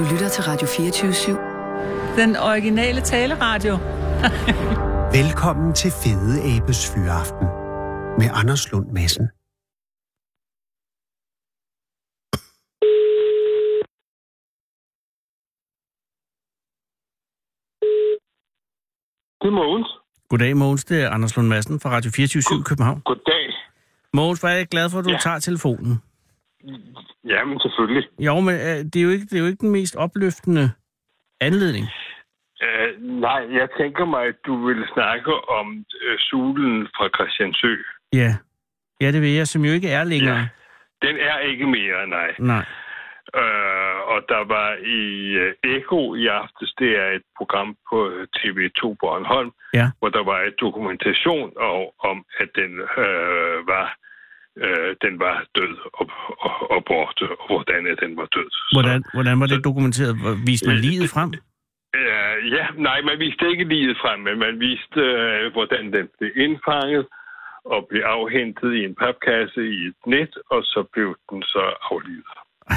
Du lytter til Radio 24 Den originale taleradio. Velkommen til Fede Abes Fyraften med Anders Lund Madsen. Det er Mogens. Goddag, Mogens. Det er Anders Lund Madsen fra Radio 24 København. Goddag. Mogens, hvor er jeg glad for, at du ja. tager telefonen. Jamen, selvfølgelig. Jo, men øh, det, er jo ikke, det er jo ikke den mest opløftende anledning. Uh, nej, jeg tænker mig, at du vil snakke om uh, sulen fra Christiansø. Ja. Ja, det vil jeg, som jo ikke er længere. Ja. Den er ikke mere, nej. Nej. Uh, og der var i uh, Eko i aftes, det er et program på øh, TV2 Bornholm, Ja. hvor der var et dokumentation og, om, at den uh, var uh, den var død og, og, og borte, og hvordan at den var død. Så- Hvordan, hvordan var det dokumenteret? Viste man Øh, livet frem? Uh, ja, nej, man viste ikke livet frem, men man viste, uh, hvordan den blev indfanget og blev afhentet i en papkasse i et net, og så blev den så aflivet. Ej.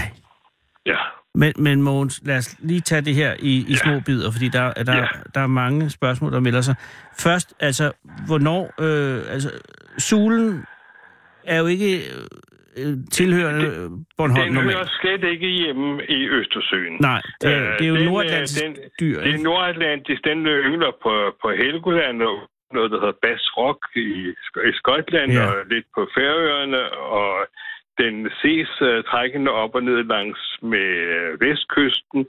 Ja. Men, men Mogens, lad os lige tage det her i, i Ja. små bidder, fordi der, der, Ja. der er mange spørgsmål, der melder sig. Først, altså, hvornår... Øh, altså, Sulen er jo ikke øh, tilhørende øh, Bornholm Den hører normalt. slet ikke hjemme i Østersøen. Nej, det er, Øh, det er jo den, øh, nordatlantisk den- dyr, Det er nordatlantisk, den yngler på, på Helgoland og noget, der hedder Bass Rock i, i Skotland Ja. og lidt på Færøerne, og den ses uh, trækkende op og ned langs med uh, vestkysten,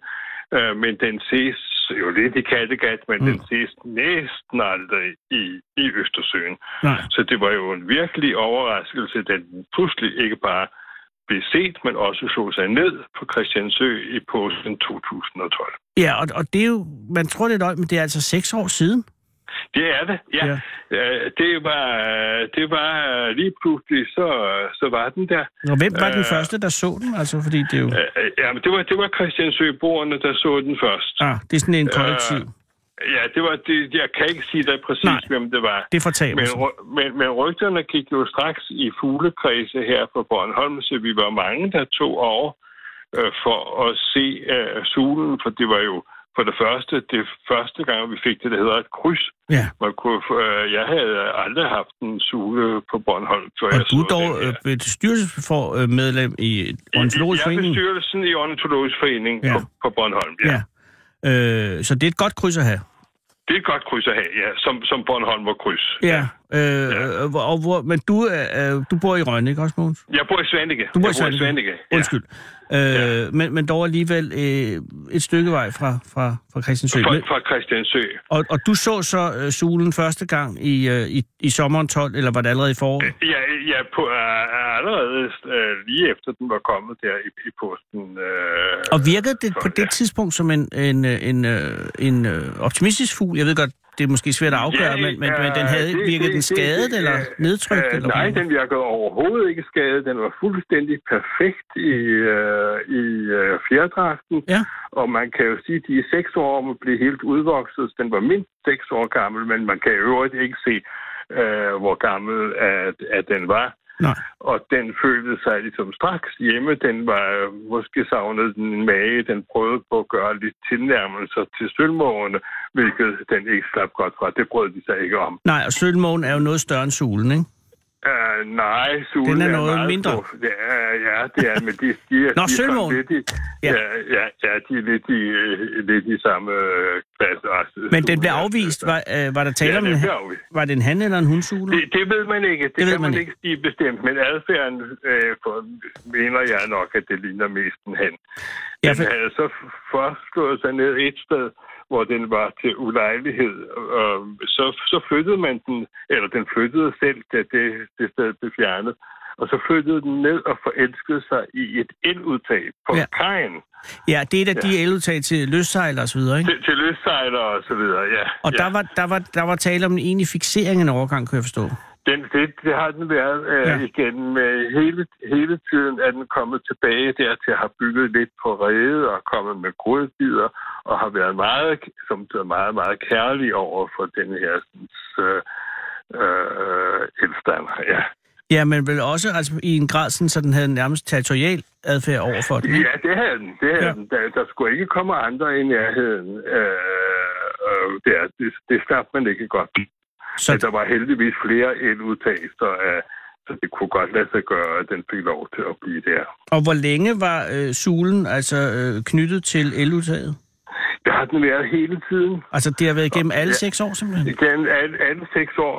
uh, men den ses jo lidt i Kattegat, men Mm. den ses næsten aldrig i, i Østersøen. Nej. Så det var jo en virkelig overraskelse, at den pludselig ikke bare blev set, men også slog sig ned på Christiansø i påsken 2012. Ja, og, og det er jo... Man tror, det er løgn, men det er altså seks år siden. Det er det, ja. Ja. ja. Det var, det var lige pludselig, så, så var den der. Og hvem var den Øh. første, der så den? Altså, fordi det jo... Øh, Ja, men det var, det var Christiansø-boerne, der så den først. Ah, det er sådan en kollektiv. Ja, det var det, jeg kan ikke sige dig præcis, Nej. hvem det var. Det fortaber Men, men, men rygterne gik jo straks i fuglekredse her på Bornholm, så vi var mange, der tog over øh, for at se øh, sulen, for det var jo for det første, det første gang, vi fik det, der hedder et kryds. Ja. Man kunne, øh, jeg havde aldrig haft en sule på Bornholm, før Og jeg du er så dog den her. øh, bestyrelsesmedlem i Ornitologisk Jeg er Forening. bestyrelsen i Ornitologisk Forening Ja. på, på Bornholm, ja. Ja. Øh, så det er et godt kryds at have. Det er et godt kryds at have, ja, som, som Bornholm var kryds. Ja. Ja. øh, hvor- og hvor, men du, øh, du bor i Rønne, ikke også, Mogens? Jeg bor i Svanike. Du bor i bor Svanike. Svanike. Ja. Undskyld. Øh, men, men dog alligevel øh, et stykke vej fra, fra, fra Christiansø. Fra, fra Christiansø. og, og du så så øh, sulen første gang i, øh, i, i sommeren 12, eller var det allerede i foråret? Ja, ja på, uh, allerede uh, lige efter den var kommet der i, i posten. Uh, Og virkede det på så, det tidspunkt som en, en, øh, en, øh, en øh, optimistisk fugl? Jeg ved godt, det er måske svært at afgøre, men, men, men den havde, det- virkede det- den det- skadet det- eller øh, nedtrykt? øh, eller nej, den virkede overhovedet ikke skadet. Den var fuldstændig perfekt i, uh, i uh, fjerdragten. Ja. Og man kan jo sige, at de er seks år om at blive helt udvokset. Den var mindst seks år gammel, men man kan i øvrigt ikke se, uh, hvor gammel at, at den var. Nej. Og den følte sig ligesom straks hjemme. Den var måske savnet en mage. Den prøvede på at gøre lidt tilnærmelser til sølvmågerne, hvilket den ikke slap godt fra. Det brød de sig ikke om. Nej, og sølvmågen er jo noget større end sulen, ikke? Uh, nej, sulen Den er noget meget mindre. stor. Ja, ja, det er, men de, de er, Nå, de er lidt i, Ja. ja. Ja, ja, de er lidt i, øh, lidt i samme øh, klasse. Altså, Men den blev er- afvist. Var, øh, var der tale Ja, om en, var det en han eller en hundsule? Det, det ved man ikke. Det, Det kan man man ikke. sige bestemt. Men adfærden øh, for, mener jeg nok, at det ligner mest en hen. Ja, for- havde så f- først slået sig ned et sted, hvor den var til ulejlighed. Og så, så flyttede man den, eller den flyttede selv, da det, det sted blev fjernet. Og så flyttede den ned og forelskede sig i et eludtag på Ja. ja. kajen. Ja, det er da de eludtag til løssejler og så videre, ikke? Til, til løssejler og så videre, ja. Og ja. der var, der, var, der var tale om en egentlig fixering af en overgang, kan jeg forstå. Den, det, det har den været øh, Ja. ja. igen. Med hele, hele tiden er den kommet tilbage der til at have bygget lidt på rede og kommet med grødbider og har været meget, som det er meget, meget kærlig over for den her øh, øh, elstander. Ja. Ja, men vel også altså, i en grad, sådan, så den havde nærmest territorial adfærd over for den. Ja, det havde den. Det havde Ja. den. Der, der skulle ikke komme andre i nærheden. Øh, øh, der, det, det slap man ikke godt. Så, Men der var heldigvis flere eludtag, så, øh, så det kunne godt lade sig gøre, at den fik lov til at blive der. og hvor længe var øh, sulen altså øh, knyttet til eludtaget? Det har den været hele tiden. Altså, det har været igennem alle Ja. seks år, simpelthen? Igen, alle, alle seks år.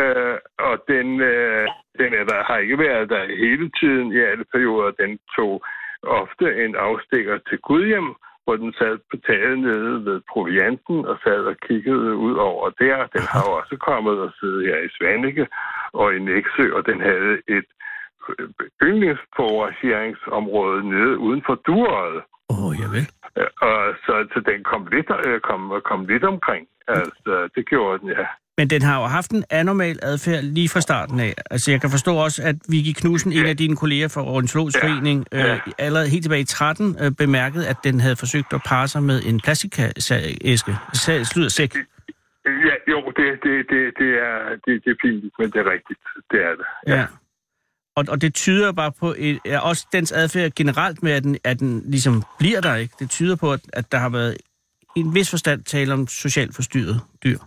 Øh, og den, øh, den er der, har ikke været der hele tiden i alle perioder. Den tog ofte en afstikker til Gudhjem, hvor den sad på taget nede ved provianten og sad og kiggede ud over der. Den har jo også kommet og siddet her i Svanike og i Næksø, og den havde et yndlingsforageringsområde nede uden for Duret. Åh, oh, javel. Og så, så den kom lidt, øh, kom, kom lidt omkring. Altså, det gjorde den, ja. Men den har jo haft en anormal adfærd lige fra starten af. Altså, jeg kan forstå også, at Vicky Knudsen, en af dine kolleger fra Ornitologisk Ja. Forening, øh, Ja. allerede helt tilbage i 13 øh, bemærkede, at den havde forsøgt at parre sig med en plastikæske. Slud og sæk. Ja, jo, det, det, det, det, er, det, det er fint, men det er rigtigt. Det er det. Ja. Og, og det tyder bare på, et, ja, også dens adfærd generelt med, at den, at den ligesom bliver der, ikke? Det tyder på, at, at der har været i en vis forstand tale om socialt forstyrret dyr.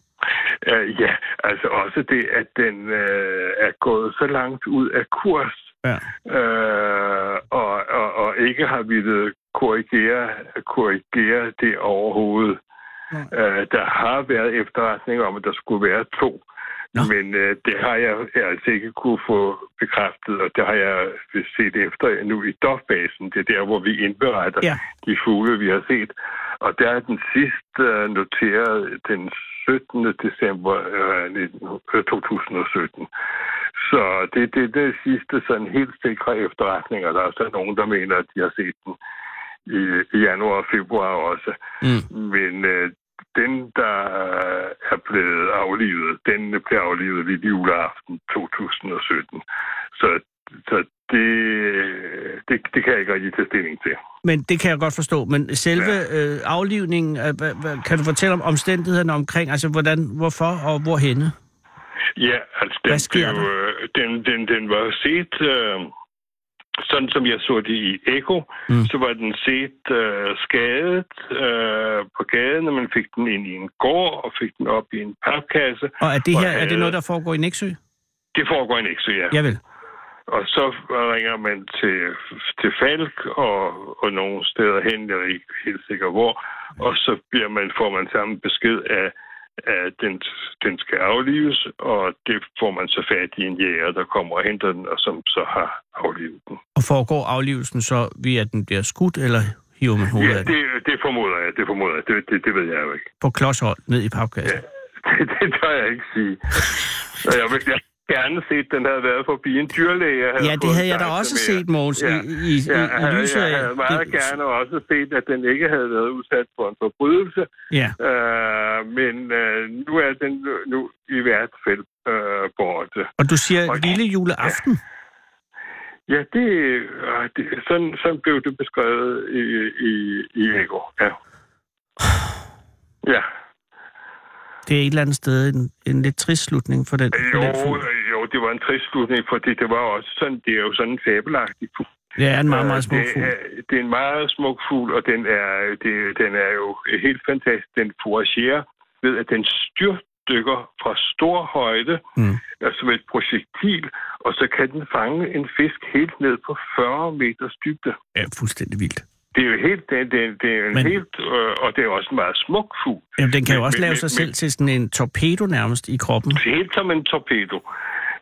Uh, ja, altså også det, at den uh, er gået så langt ud af kurs, Ja. uh, og, og, og ikke har ville korrigere, korrigere det overhovedet. Uh, der har været efterretning om, at der skulle være to. Nå. Men uh, det har jeg altså ikke kunne få bekræftet, og det har jeg set efter nu i DOF-basen. Det er der, hvor vi indberetter Ja. de fugle, vi har set. Og der er den sidste uh, noteret den 17. december 19, øh, 2017. Så det, det, det er det sidste sådan helt sikre efterretninger. Der er så nogen, der mener, at de har set den i, i januar og februar også. Mm. Men øh, den, der er blevet aflivet, den blev aflivet ved juleaften 2017. Så, så det, det, det kan jeg ikke rigtig tage stilling til. Men det kan jeg godt forstå. Men selve øh, aflivningen, øh, kan du fortælle om omstændighederne omkring? Altså, hvordan, hvorfor og hvorhenne? Ja, altså den, blev, øh, den, den, den var set, øh, sådan som jeg så det i Eko, Mm. så var den set øh, skadet øh, på gaden, og man fik den ind i en gård og fik den op i en papkasse. Og er det Og her er det havde- noget, der foregår i Nexø? Det foregår i Nexø, ja. Ja vel. Og så ringer man til, til Falk og, og nogle steder hen, jeg er ikke helt sikker hvor, og så bliver man, får man samme besked af, at den, den skal aflives, og det får man så fat i en jæger, der kommer og henter den, og som så har aflivet den. Og foregår aflivelsen så ved, at den bliver skudt, eller hiver man hovedet Ja, det, det formoder jeg, det formoder jeg. Det, det, det ved jeg jo ikke. På klodshold ned i papkassen? Det, det tør jeg ikke sige. Jeg jeg gerne set, den havde været forbi en dyrlæge. jeg Ja, det havde jeg da også med. set, Mogens, i, i, i, Ja, i, i jeg, lyset jeg af... havde meget det- gerne også set, at den ikke havde været udsat for en forbrydelse. Ja, Øh, men øh, nu er den nu- i hvert fald øh, borte. og du siger Og- lille juleaften? Ja, det, øh, det sådan, sådan blev det beskrevet i, i, i Ego. Ja. Ja. Det er et eller andet sted en, en lidt trist slutning for den, for Jo, den fugl. Jo, det var en trist slutning, fordi det var også sådan, det er jo sådan en fabelagtig fugl. Det er en meget, meget Øh, smuk det fugl. Er, det er en meget smuk fugl, og den er, det, den er jo helt fantastisk. Den foragerer ved, at den styrtdykker fra stor højde, Mm. altså med et projektil, og så kan den fange en fisk helt ned på 40 meters dybde. Ja, fuldstændig vildt. Det er jo helt, det, det, det er en Men- helt, øh, og det er også en meget smuk fugl. Jamen, den kan jo Men- også men- lave men- sig men- selv til sådan en torpedo nærmest i kroppen. Helt som en torpedo.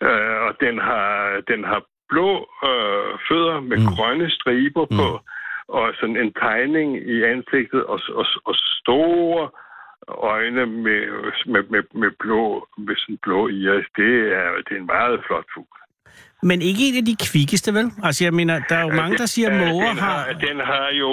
Øh, og den har, den har blå øh, fødder med Mm. grønne striber Mm. på, og sådan en tegning i ansigtet, og, og, og store øjne med, med, med, med blå, med sådan blå iris. Det er, det er en meget flot fugl. Men ikke en af de kvikkeste, vel? Altså, jeg mener, der er jo mange, der siger, at Øh, måger den har... Den har jo,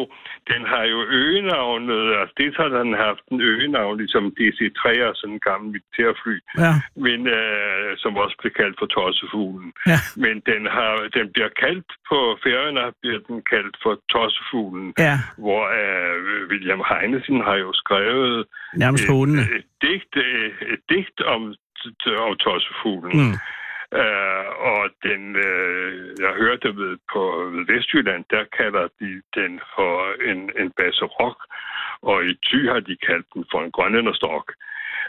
den har jo øgenavnet, altså det har den haft en øgenavn, ligesom DC-3 og sådan en gammel militærfly, Ja, men, øh, som også blev kaldt for tossefuglen. ja, Men den, har, den bliver kaldt på færøerne, bliver den kaldt for tossefuglen, ja. hvor øh, William Heinesen har jo skrevet Nærmest et, hånende. et, digt, et, et digt om, om tossefuglen. Mm. Øh, og den, øh, jeg hørte ved, på ved Vestjylland, der kalder de den for en, en baserok, og i Thy har de kaldt den for en grønlænderstok.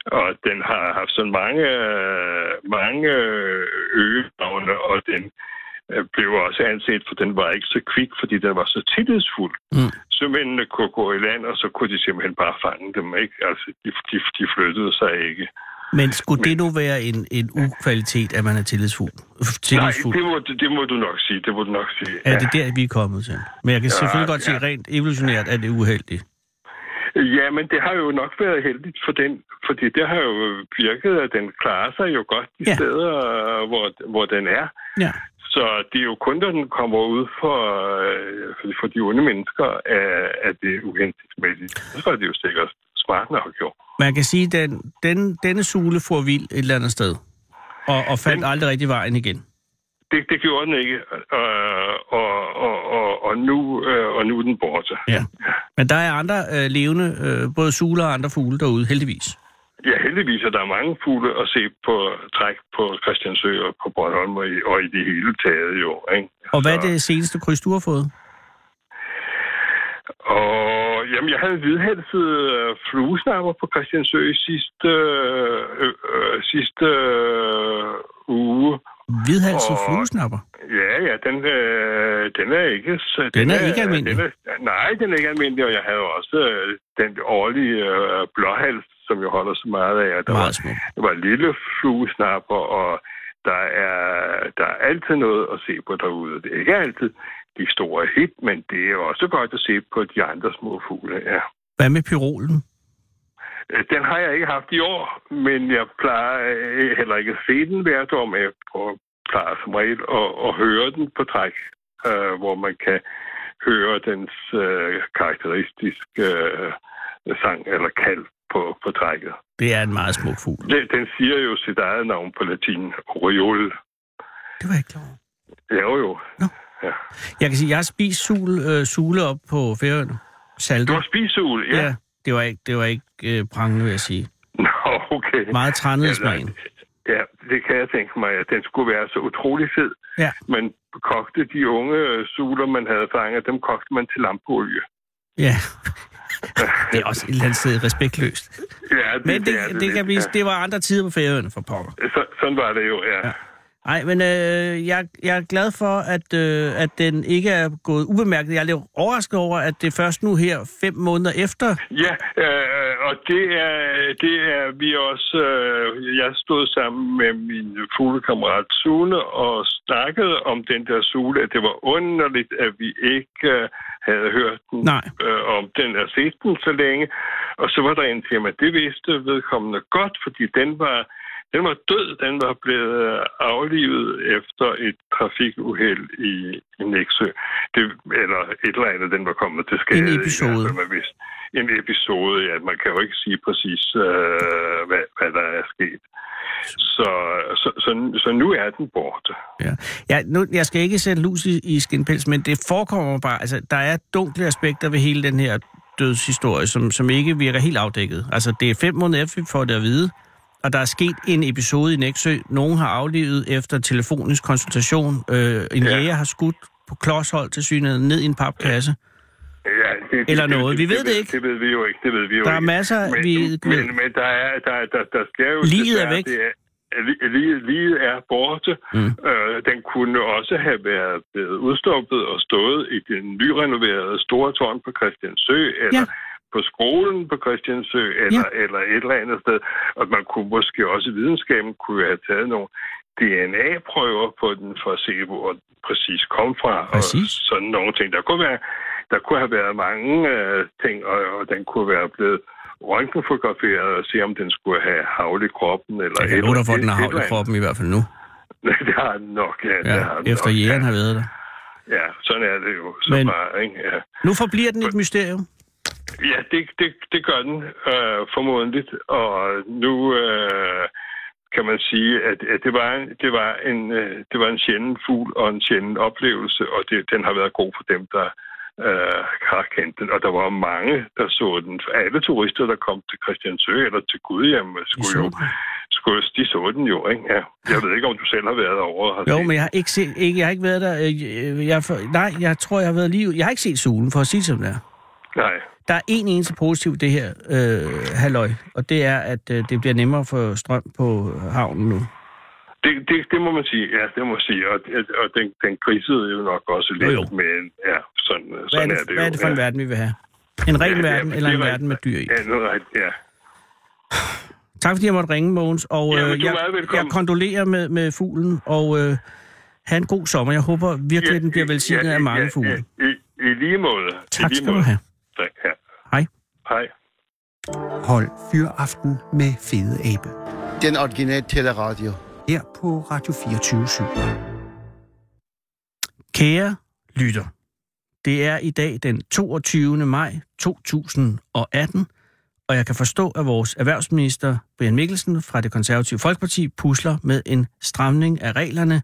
Og den har haft sådan mange, mange øgenavne, og den øh, blev også anset, for den var ikke så kvik, fordi den var så tillidsfuld. Mm. Sømændene kunne gå i land, og så kunne de simpelthen bare fange dem. Ikke? Altså, de, de, de flyttede sig ikke. Men skulle det nu være en, en ukvalitet, at man er tillidsfuld? Nej, tillidsfuld? det må, det må du nok sige. Det må du nok sige. Er det der, vi er kommet til? Men jeg kan Ja, selvfølgelig godt se, ja. rent evolutionært er det uheldigt. Ja, men det har jo nok været heldigt for den, fordi det har jo virket, at den klarer sig jo godt de Ja. ja. steder, hvor, hvor den er. Ja. Så det er jo kun, når den kommer ud for, øh, for, de onde mennesker, at, at det er uhensigtsmæssigt. Så er det jo sikkert smart nok jo. Man kan sige, at den, den, denne sule får vild et eller andet sted. Og, og fandt Den- aldrig rigtig vejen igen. Det, det gjorde den ikke, øh, og, og, og, og, nu, øh, og nu er den borte. Ja. Men der er andre øh, levende, øh, både suler og andre fugle derude, heldigvis. Ja, heldigvis er der mange fugle at se på træk på Christiansø og på Bornholm og i, og i det hele taget jo. Ikke? Og hvad er det seneste kryds, du har fået? Og jamen, jeg havde en hvidhalset øh, fluesnapper på Christiansø sidste, øh, øh, sidste øh, uge. Hvidhalset Og- fluesnapper. Ja, ja, den, øh, den er ikke... Så, Den er ikke almindelig? Den er, nej, den er ikke almindelig, og jeg havde også øh, den årlige øh, blåhals, som jeg holder så meget af. Der var, Meget smuk. det var lille fluesnapper, og der er, der er altid noget at se på derude. Det er ikke altid de store hit, men det er også godt at se på de andre små fugle, ja. Hvad med pyrolen? Øh, Den har jeg ikke haft i år, men jeg plejer øh, heller ikke at se den hvert år, men jeg plejer som regel at, at høre den på træk, øh, hvor man kan høre dens øh, karakteristiske øh, sang eller kald på, på trækket. Det er en meget smuk fugl. Den, den siger jo sit eget navn på latin, Oriole. Det var jeg ikke klar over. Ja, jo jo. Nå. Ja. Jeg kan sige, jeg har spist sul, øh, sule op på Færøerne. Salte. Du har spiseugle, ja. ja. Det var ikke, det var ikke øh, prangende, vil jeg sige. Nå, okay. Meget trænede Ja, smagen. Ja, det kan jeg tænke mig, at den skulle være så utrolig fed. Ja. Man kogte de unge øh, suler, man havde fanget, dem kogte man til lampeolie. Ja. det er også et eller andet sted respektløst. Ja, det, Men det, er det, det kan lidt, vise, det var andre tider på Færøerne for pokker. ja. Så, sådan var det jo, ja. Ja. Nej, men øh, jeg, jeg er glad for, at, øh, at den ikke er gået ubemærket. Jeg er lidt overrasket over, at det først nu her, fem måneder efter... Ja, øh, og det er, det er vi også... Øh, jeg stod sammen med min fuglekammerat Sune og snakkede om den der sule, at det var underligt, at vi ikke øh, havde hørt den, Nej. øh, om den er set den så længe. Og så var der en mig, det vidste vedkommende godt, fordi den var, den var død. Den var blevet øh, aflivet efter et trafikuheld i, i Nexø. Det, eller et eller andet, den var kommet til skade. En episode. fald, man vidste. En episode, ja. Man kan jo ikke sige præcis, øh, hvad, hvad der er sket. Så, så, så, så nu er den borte. Ja. Ja, nu, jeg skal ikke sætte lus i, i skinpels, men det forekommer bare... Altså, der er dunkle aspekter ved hele den her dødshistorie, som, som ikke virker helt afdækket. Altså, det er fem måneder efter, vi får det at vide, og der er sket en episode i Næksø. Nogen har aflivet efter telefonisk konsultation. Øh, en Ja. jæger har skudt på klodshold til synet ned i en papkasse. Ja, det, Eller noget. Vi ved det ikke. Det ved vi jo ikke. Det ved vi jo Der er ikke. masser, men, vi men, men der, er, der, der, der sker jo... Liget er væk. Det er, li- liget, liget er borte. Mm. Øh, den kunne også have været blevet udstoppet og stået i den nyrenoverede store tårn på Christiansø, eller Ja. På skolen på Christiansø, eller, ja. eller et eller andet sted. Og man kunne måske også i videnskaben kunne have taget nogle DNA-prøver på den for at se, hvor den præcis kom fra. Præcis. Og sådan nogle ting. Der kunne, være, der kunne have været mange øh, ting, og, og den kunne være blevet røntgenfotograferet og se, om den skulle have havl i kroppen. Eller Jeg kan love dig for, at den har havl i kroppen i hvert fald nu. det har den nok, ja. det har Ja, den efter nok, jægeren ja. har været der. Ja, sådan er det jo. Så Men- bare, ikke? Ja. Nu forbliver den et mysterium. Ja, det, det, det gør den øh, formodentligt, og nu øh, kan man sige, at, at det, var, det, var en, øh, det var en sjælden fugl og en sjælden oplevelse, og det, den har været god for dem, der øh, har kendt den. Og der var mange, der så den. Alle turister, der kom til Christiansø eller til Gudhjem, skulle så jo, skøs, de så den jo, ikke? Ja. Jeg ved ikke, om du selv har været over har Jo, set men jeg har ikke, set, ikke, jeg har ikke været der. øh, Jeg, for, nej, jeg tror, jeg har været lige... Jeg har ikke set solen, for at sige det som det er. Nej. Der er en eneste positiv det her øh, halløj, og det er, at øh, det bliver nemmere for strøm på havnen nu. Det, det, det må man sige, ja, det må man sige. Og, og den, den krisede jo nok også lidt, Jo, jo. men ja, sådan, Hvad er sådan det, er det hvad er det for en ja. verden, vi vil have? En ren Ja, verden ja, eller en er verden med dyr i? Ja, noget rigtigt, ja. Tak fordi jeg måtte ringe, Mogens. Og Jamen, øh, du jeg, jeg kondolerer med, med fuglen, og øh, have en god sommer. Jeg håber virkelig, at den bliver velsignet af mange fugle. Ja, i, i lige måde. I Tak lige skal du måde. have. Tak, ja. Hej. Hej. Hold Fyraften med Fede Abe. Den originale teleradio. Her på Radio 24 Kære lytter, det er i dag den 22. maj 2018, og jeg kan forstå, at vores erhvervsminister Brian Mikkelsen fra det konservative Folkeparti pusler med en stramning af reglerne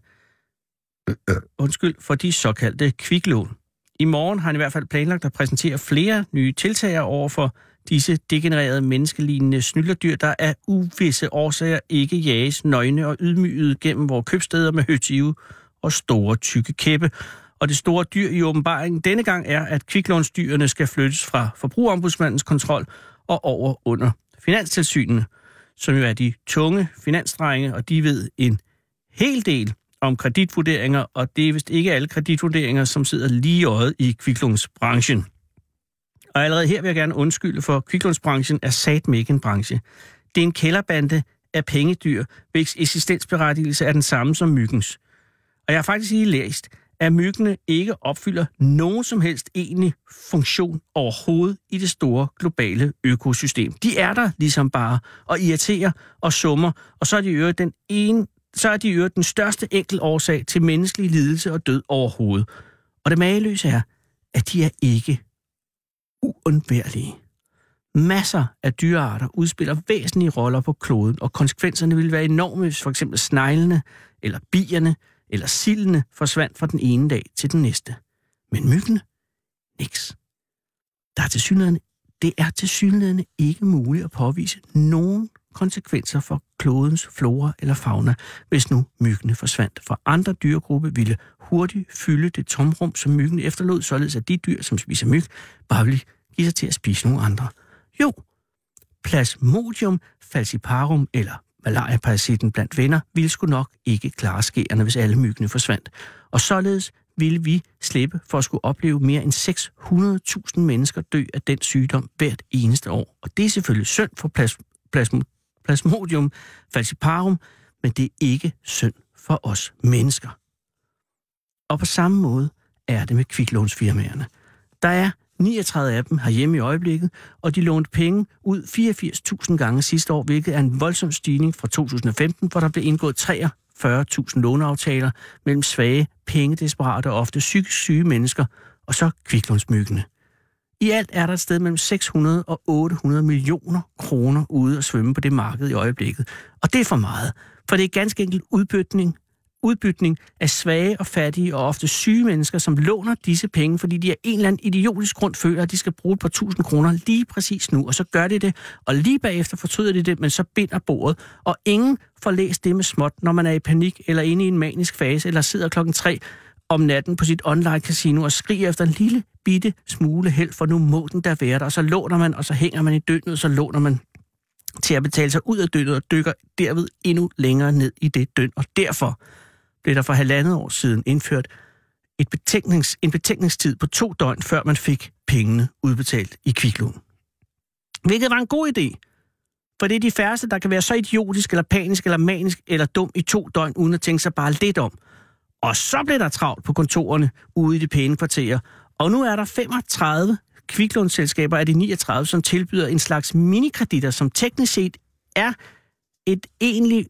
undskyld, for de såkaldte kviklån. I morgen har han i hvert fald planlagt at præsentere flere nye tiltag over for disse degenererede menneskelignende snylderdyr, der af uvisse årsager ikke jages nøgne og ydmygede gennem vores købsteder med høtive og store tykke kæppe. Og det store dyr i åbenbaringen denne gang er, at kviklånsdyrene skal flyttes fra forbrugerombudsmandens kontrol og over under finanstilsynene, som jo er de tunge finansdrenge, og de ved en hel del om kreditvurderinger, og det er vist ikke alle kreditvurderinger, som sidder lige i øjet i kviklånsbranchen. Og allerede her vil jeg gerne undskylde, for kviklånsbranchen er sat ikke en branche. Det er en kælderbande af pengedyr, hvis eksistensberettigelse er den samme som myggens. Og jeg har faktisk lige læst, at myggene ikke opfylder nogen som helst egentlig funktion overhovedet i det store globale økosystem. De er der ligesom bare og irriterer og summer, og så er de i øvrigt den ene så er de øvrigt den største enkel årsag til menneskelig lidelse og død overhovedet. Og det mageløse er, at de er ikke uundværlige. Masser af dyrearter udspiller væsentlige roller på kloden, og konsekvenserne ville være enorme, hvis for eksempel sneglene, eller bierne, eller sildene forsvandt fra den ene dag til den næste. Men myggene? Niks. Der er til det er til ikke muligt at påvise nogen konsekvenser for klodens flora eller fauna, hvis nu myggene forsvandt. For andre dyregrupper ville hurtigt fylde det tomrum, som myggen efterlod, således at de dyr, som spiser myg, bare ville give sig til at spise nogle andre. Jo, Plasmodium falciparum eller malariaparasitten blandt venner ville sgu nok ikke klare skærene, hvis alle myggene forsvandt. Og således ville vi slippe for at skulle opleve mere end 600.000 mennesker dø af den sygdom hvert eneste år. Og det er selvfølgelig synd for plas, plasmodium Plasmodium falciparum, men det er ikke synd for os mennesker. Og på samme måde er det med kviklånsfirmaerne. Der er 39 af dem herhjemme i øjeblikket, og de lånte penge ud 84.000 gange sidste år, hvilket er en voldsom stigning fra 2015, hvor der blev indgået 43.000 låneaftaler mellem svage, pengedesperate og ofte psykisk syge mennesker, og så kviklånsmyggene. I alt er der et sted mellem 600 og 800 millioner kroner ude at svømme på det marked i øjeblikket. Og det er for meget, for det er ganske enkelt udbytning, udbytning af svage og fattige og ofte syge mennesker, som låner disse penge, fordi de af en eller anden idiotisk grund føler, at de skal bruge et par tusind kroner lige præcis nu, og så gør de det, og lige bagefter fortryder de det, men så binder bordet, og ingen får læst det med småt, når man er i panik eller inde i en manisk fase, eller sidder klokken tre om natten på sit online casino og skriger efter en lille bitte smule held, for nu må den der være der. Og så låner man, og så hænger man i døgnet, og så låner man til at betale sig ud af døgnet og dykker derved endnu længere ned i det døgn. Og derfor blev der for halvandet år siden indført et betænknings, en betænkningstid på to døgn, før man fik pengene udbetalt i kviklån. Hvilket var en god idé, for det er de færreste, der kan være så idiotisk, eller panisk, eller manisk, eller dum i to døgn, uden at tænke sig bare lidt om. Og så blev der travlt på kontorerne ude i de pæne kvarterer. Og nu er der 35 kviklånsselskaber af de 39, som tilbyder en slags minikreditter, som teknisk set er et egentlig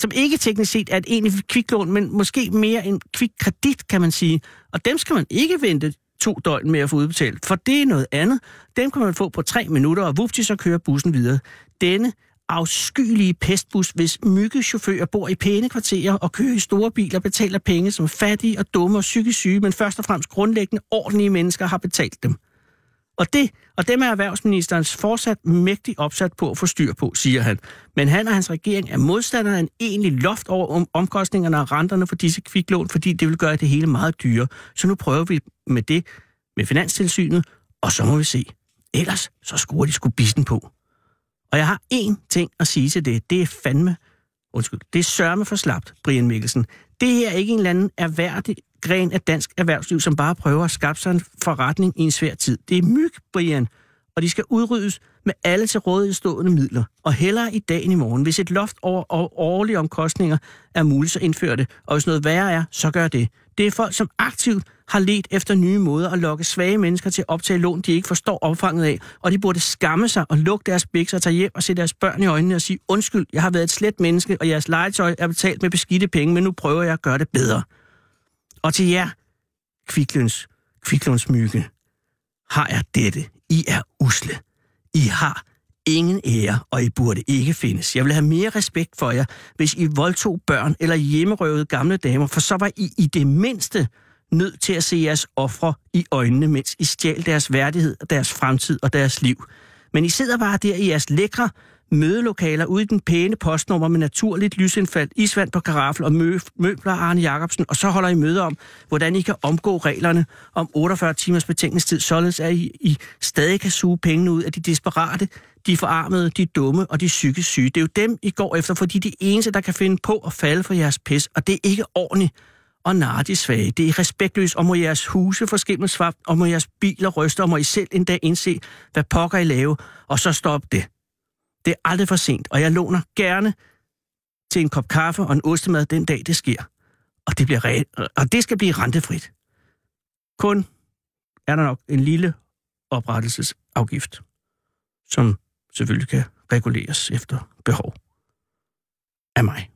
som ikke teknisk set er et egentligt kviklån, men måske mere en kvikkredit, kan man sige. Og dem skal man ikke vente to døgn med at få udbetalt, for det er noget andet. Dem kan man få på tre minutter, og vupti, så kører bussen videre. Denne afskyelige pestbus, hvis myggechauffører bor i pæne kvarterer og kører i store biler, betaler penge som fattige og dumme og psykisk syge, men først og fremmest grundlæggende ordentlige mennesker har betalt dem. Og, det, og dem er erhvervsministerens fortsat mægtig opsat på at få styr på, siger han. Men han og hans regering er modstandere af en egentlig loft over om, omkostningerne og renterne for disse kviklån, fordi det vil gøre det hele meget dyrere. Så nu prøver vi med det med Finanstilsynet, og så må vi se. Ellers så skruer de sgu bissen på. Og jeg har én ting at sige til det. Det er fandme, undskyld, det er sørme for slapt, Brian Mikkelsen. Det her er ikke en eller anden erhverdig gren af dansk erhvervsliv, som bare prøver at skabe sig en forretning i en svær tid. Det er myg, Brian, og de skal udryddes med alle til rådighed stående midler. Og hellere i dag end i morgen. Hvis et loft over, over årlige omkostninger er muligt, så indfør det. Og hvis noget værre er, så gør det. Det er folk, som aktivt har let efter nye måder at lokke svage mennesker til at optage lån, de ikke forstår omfanget af, og de burde skamme sig og lukke deres bækser og tage hjem og se deres børn i øjnene og sige, undskyld, jeg har været et slet menneske, og jeres legetøj er betalt med beskidte penge, men nu prøver jeg at gøre det bedre. Og til jer, kviklunds, kviklundsmygge, har jeg dette. I er usle. I har ingen ære, og I burde ikke findes. Jeg vil have mere respekt for jer, hvis I voldtog børn eller hjemmerøvede gamle damer, for så var I i det mindste nødt til at se jeres ofre i øjnene, mens I stjal deres værdighed, deres fremtid og deres liv. Men I sidder bare der i jeres lækre mødelokaler ude i den pæne postnummer med naturligt lysindfald, isvand på karaffel og mø- møbler Arne Jacobsen, og så holder I møde om, hvordan I kan omgå reglerne om 48 timers betænkningstid, således at I, I stadig kan suge pengene ud af de desperate, de forarmede, de dumme og de psykisk syge. Det er jo dem, I går efter, fordi de eneste, der kan finde på at falde for jeres pis, og det er ikke ordentligt og narre de svage. Det er respektløst, og må jeres huse få skimmelsvap, og må jeres biler ryste, og må I selv en dag indse, hvad pokker I lave, og så stop det. Det er aldrig for sent, og jeg låner gerne til en kop kaffe og en ostemad den dag, det sker. Og det, bliver re- og det skal blive rentefrit. Kun er der nok en lille oprettelsesafgift, som selvfølgelig kan reguleres efter behov af mig.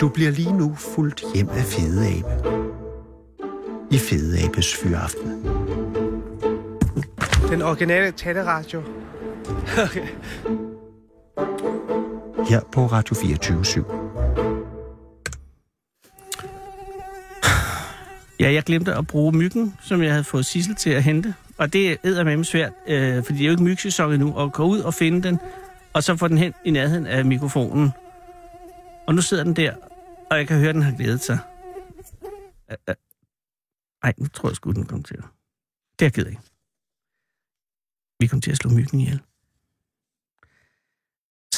Du bliver lige nu fuldt hjem af Fede Abe. I Fede Abes Fyraften. Den originale taleradio. Okay. Her på Radio 24 /7. Ja, jeg glemte at bruge myggen, som jeg havde fået Sissel til at hente. Og det er med svært, øh, fordi det er jo ikke mygsæson endnu, at gå ud og finde den, og så få den hen i nærheden af mikrofonen. Og nu sidder den der, og jeg kan høre, at den har glædet sig. Nej. Ej, nu tror jeg sgu, den kom til at... Det er jeg ked af. Vi kom til at slå myggen ihjel.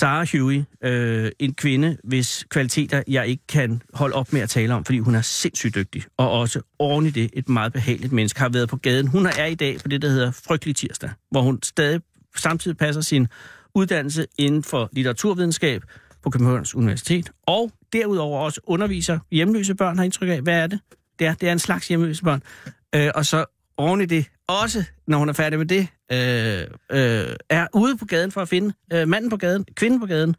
Sarah Huey, øh, en kvinde, hvis kvaliteter jeg ikke kan holde op med at tale om, fordi hun er sindssygt dygtig, og også oven i det et meget behageligt menneske, har været på gaden. Hun er i dag på det, der hedder Frygtelig Tirsdag, hvor hun stadig samtidig passer sin uddannelse inden for litteraturvidenskab på Københavns Universitet, og derudover også underviser hjemløse børn, har indtryk af. Hvad er det? Det er, det er en slags hjemløse børn. Øh, og så oven i det, også når hun er færdig med det, øh, øh, er ude på gaden for at finde øh, manden på gaden, kvinden på gaden,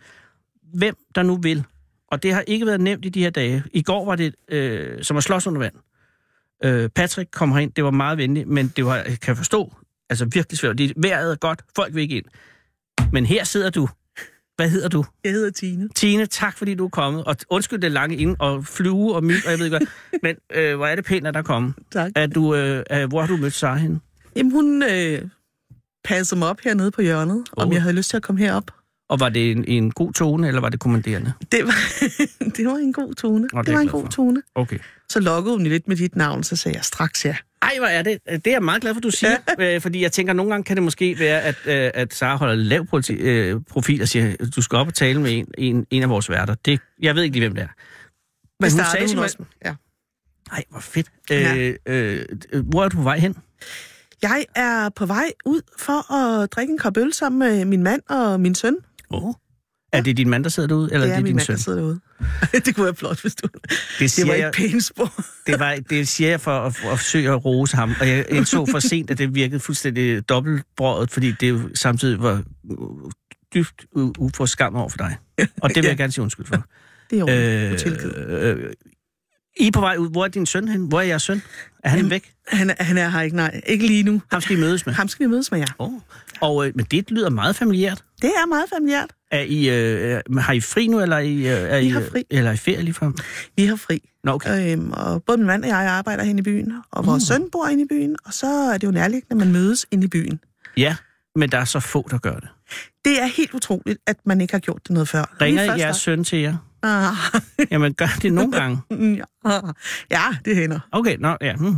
hvem der nu vil. Og det har ikke været nemt i de her dage. I går var det øh, som at slås under vand. Øh, Patrick kom herind, det var meget venligt, men det var, jeg kan forstå, altså virkelig svært. Det, vejret er godt, folk vil ikke ind. Men her sidder du. Hvad hedder du? Jeg hedder Tine. Tine, tak fordi du er kommet. Og undskyld det lange ind, og flyve og myg, og jeg ved ikke hvad. Men øh, hvor er det pænt, at der er kommet. Tak. Er du, øh, hvor har du mødt Sara henne? Jamen, hun øh, passede mig op hernede på hjørnet, oh. om jeg havde lyst til at komme herop. Og var det en, en god tone, eller var det kommanderende? Det var, det var en god tone. Nå, det det var en god for. tone. Okay. Så lokkede hun lidt med dit navn, så sagde jeg straks ja. Ej, hvor er det. Det er jeg meget glad for, du siger. øh, fordi jeg tænker, nogle gange kan det måske være, at, øh, at Sara holder lav politi- øh, profil og siger, du skal op og tale med en, en, en af vores værter. Det, jeg ved ikke lige, hvem det er. Men Det hun sagde hun også. Ja. Ej, hvor fedt. Ja. Øh, øh, hvor er du på vej hen? Jeg er på vej ud for at drikke en kop øl sammen med min mand og min søn. Oh. Er det din mand, der sidder derude, eller det er er det din mand, søn? der sidder derude. det kunne være flot, hvis du... Det Det var jeg, ikke pænt det, var, det siger jeg for at, for at forsøge at rose ham, og jeg indså for sent, at det virkede fuldstændig dobbeltbrødet, fordi det jo samtidig var dybt u- ufor skam over for dig. Og det vil Ja. jeg gerne sige undskyld for. Det er jo øh, øh, I er på vej ud. Hvor er din søn hen? Hvor er jeres søn? Er han Jamen, væk? Han, er- han er her ikke, nej. Ikke lige nu. Ham skal I mødes med. Ham skal vi mødes med jer. Oh. Og, øh, men det lyder meget familiært. Det er meget familiært. Er I, øh, har I fri nu, eller er I, øh, er Vi I, har øh, fri. Eller er I ferie lige frem? Vi har fri. Nå, okay. Øhm, og både min mand og jeg arbejder hen i byen, og vores Mm. søn bor inde i byen, og så er det jo nærliggende, at man mødes inde i byen. Ja, men der er så få, der gør det. Det er helt utroligt, at man ikke har gjort det noget før. Ringer jeres søn til jer? Ah, Jamen, gør det nogle gange. ja. det hænder. Okay, nå, ja. Mm.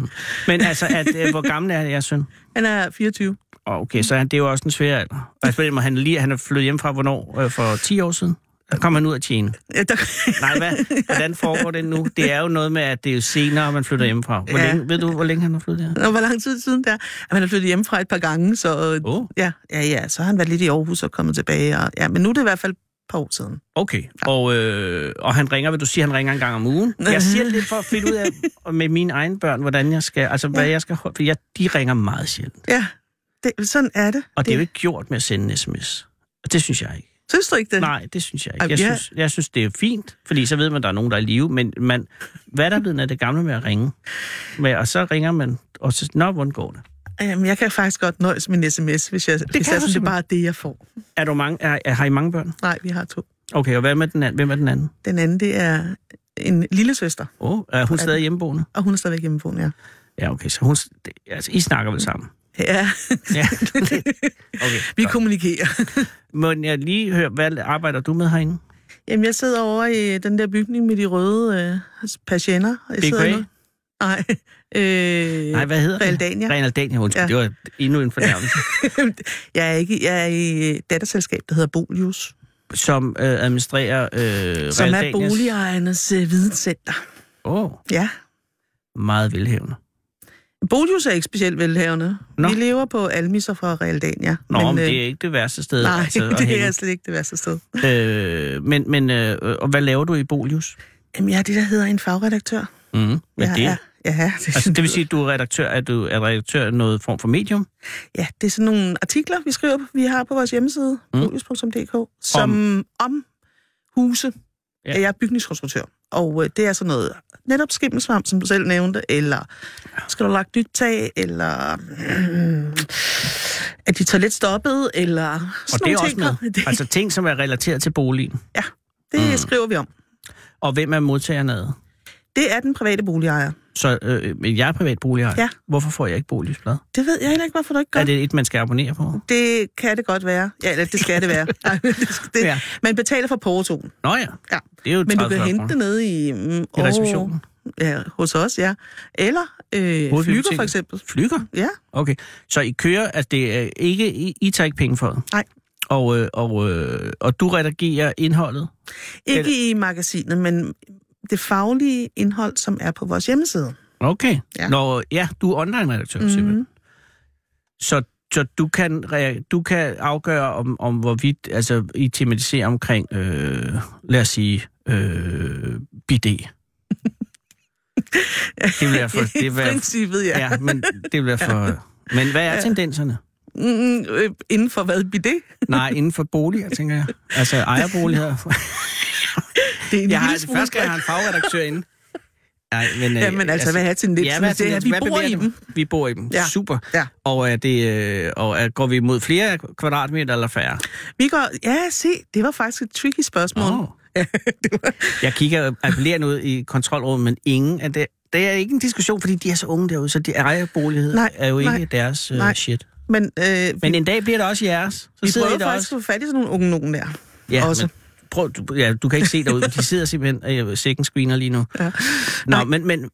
Men altså, at, øh, hvor gammel er jeres søn? Han er 24. Okay, så han, det er jo også en svær alder. Altså, må han, lige, han er flyttet hjem fra hvornår? Øh, for 10 år siden? Der kom han ud af tjene. Ja, der... Nej, hvad? Hvordan foregår det nu? Det er jo noget med, at det er jo senere, man flytter hjemmefra. Hvor Ja. længe, ved du, hvor længe han har flyttet her? Og hvor lang tid siden der? At han er flyttet hjemmefra et par gange, så. Oh, ja, ja, ja, så har han været lidt i Aarhus og kommet tilbage. Og, ja, men nu er det i hvert fald par år siden. okay. Og, øh, og han ringer, vil du sige, han ringer en gang om ugen? Jeg siger lidt for at finde ud af med mine egne børn, hvordan jeg skal, altså hvad Ja. jeg skal for jeg, de ringer meget sjældent. Ja, det, sådan er det. Og det er jo ikke gjort med at sende en sms. Og det synes jeg ikke. Synes du ikke det? Nej, det synes jeg ikke. Jeg synes, jeg synes, det er fint, fordi så ved man, at der er nogen, der er i live, men man, hvad er der blevet af det gamle med at ringe? Men, og så ringer man, og så, nå, hvordan går det? Jamen, jeg kan faktisk godt nøjes med en sms, hvis, jeg, det hvis kan jeg, sådan, det er bare det, jeg får. Er du mange, er, er, har I mange børn? Nej, vi har to. Okay, og hvad med den anden? hvem er den anden? Den anden, det er en lille søster, Åh, oh, er hun stadig hjemmeboende? og hun er stadigvæk hjemmeboende, ja. Ja, okay, så hun, det, altså, I snakker vel sammen? Ja, Ja, okay. vi godt. kommunikerer. Må jeg lige høre, hvad arbejder du med herinde? Jamen, jeg sidder over i den der bygning med de røde øh, patienter. Jeg Big Ray? Nej. Øh, Nej, hvad hedder Realdania. det? Realdania, undskyld. Ja. Det var endnu en fornærmelse. jeg, er ikke, jeg er i datterselskab, der hedder Bolius, som øh, administrerer øh, som er Realdanias- boligejernes øh, videnscenter. Åh, oh, Ja. meget velhævende. Bolius er ikke specielt velhavende. Nå. Vi lever på almisser fra Realdania. Nå, men, men øh, det er ikke det værste sted. Nej, altså, det hænge. er slet ikke det værste sted. Øh, men, men øh, og hvad laver du i Bolius? Jamen, jeg er det, der hedder en fagredaktør. Mm, jeg det? Er, ja, det, Altså, det vil sige, at du er redaktør, er du er redaktør af noget form for medium? Ja, det er sådan nogle artikler, vi skriver, vi har på vores hjemmeside, Mm. bolius.dk, som om, om huse. Ja. Jeg er bygningskonstruktør, og øh, det er sådan noget netop skimmelsvamp, som du selv nævnte, eller skal du lagt nyt tag, eller mm, er dit toilet stoppet, eller Og sådan det er også ting. med. Det, Altså ting, som er relateret til boligen. det Mm. skriver vi om. Og hvem er modtagerne af? Det er den private boligejer. Så øh, jeg er privat boligejer. Ja. Hvorfor får jeg ikke boligsblad? Det ved jeg heller ikke, hvorfor du ikke gør. Er det et, man skal abonnere på? Det kan det godt være. Ja, eller det skal det være. Det, det, Ja. Man betaler for portoen. Nå ja, Ja. det er jo Men du 30-40 kan hente det nede i... Mm, I receptionen? Ja, hos os, ja. Eller øh, flyger for eksempel. Flyger? Ja, Okay. Så I kører, at det er ikke, I, I tager ikke penge for det? Nej. Og, øh, og, øh, og du redigerer indholdet? ikke Eller- i magasinet, men det faglige indhold, som er på vores hjemmeside. Okay. Ja. Når, ja, du er online-redaktør, mm. simpelthen. Så, så du, kan, du kan afgøre, om, om hvorvidt altså, I tematiserer omkring, øh, lad os sige, øh, bidet. Det vil være for... Det I vil være, princippet, ja. ja, men det vil være for... Men hvad er Ja. tendenserne? Mm, øh, inden for hvad? Bidet? Nej, inden for boliger, tænker jeg. Altså ejerboliger. Det er en Jeg har, lille smule først skal jeg have en fagredaktør inde. Nej, men, øh, Ja, men altså, hvad er tendensen? Ja, hvad er det er, at tendensen? vi bor i det? dem. Vi bor i dem. Ja. Super. Ja. Og, er det, øh, og er, går vi mod flere kvadratmeter eller færre? Vi går, ja, se, det var faktisk et tricky spørgsmål. Oh. Jeg kigger appellerende ud i kontrolrummet, men ingen af det... Det er ikke en diskussion, fordi de er så unge derude, så de ejerbolighed Nej, er jo ikke nej, deres uh, nej. shit. Men, øh, Men en dag bliver det også jeres. Så vi I prøver faktisk at få fat i sådan nogle unge nogen der. Ja, også. Men prøv, du, ja, du kan ikke se derude, de sidder simpelthen uh, second screener lige nu. Ja. Nå, men, men,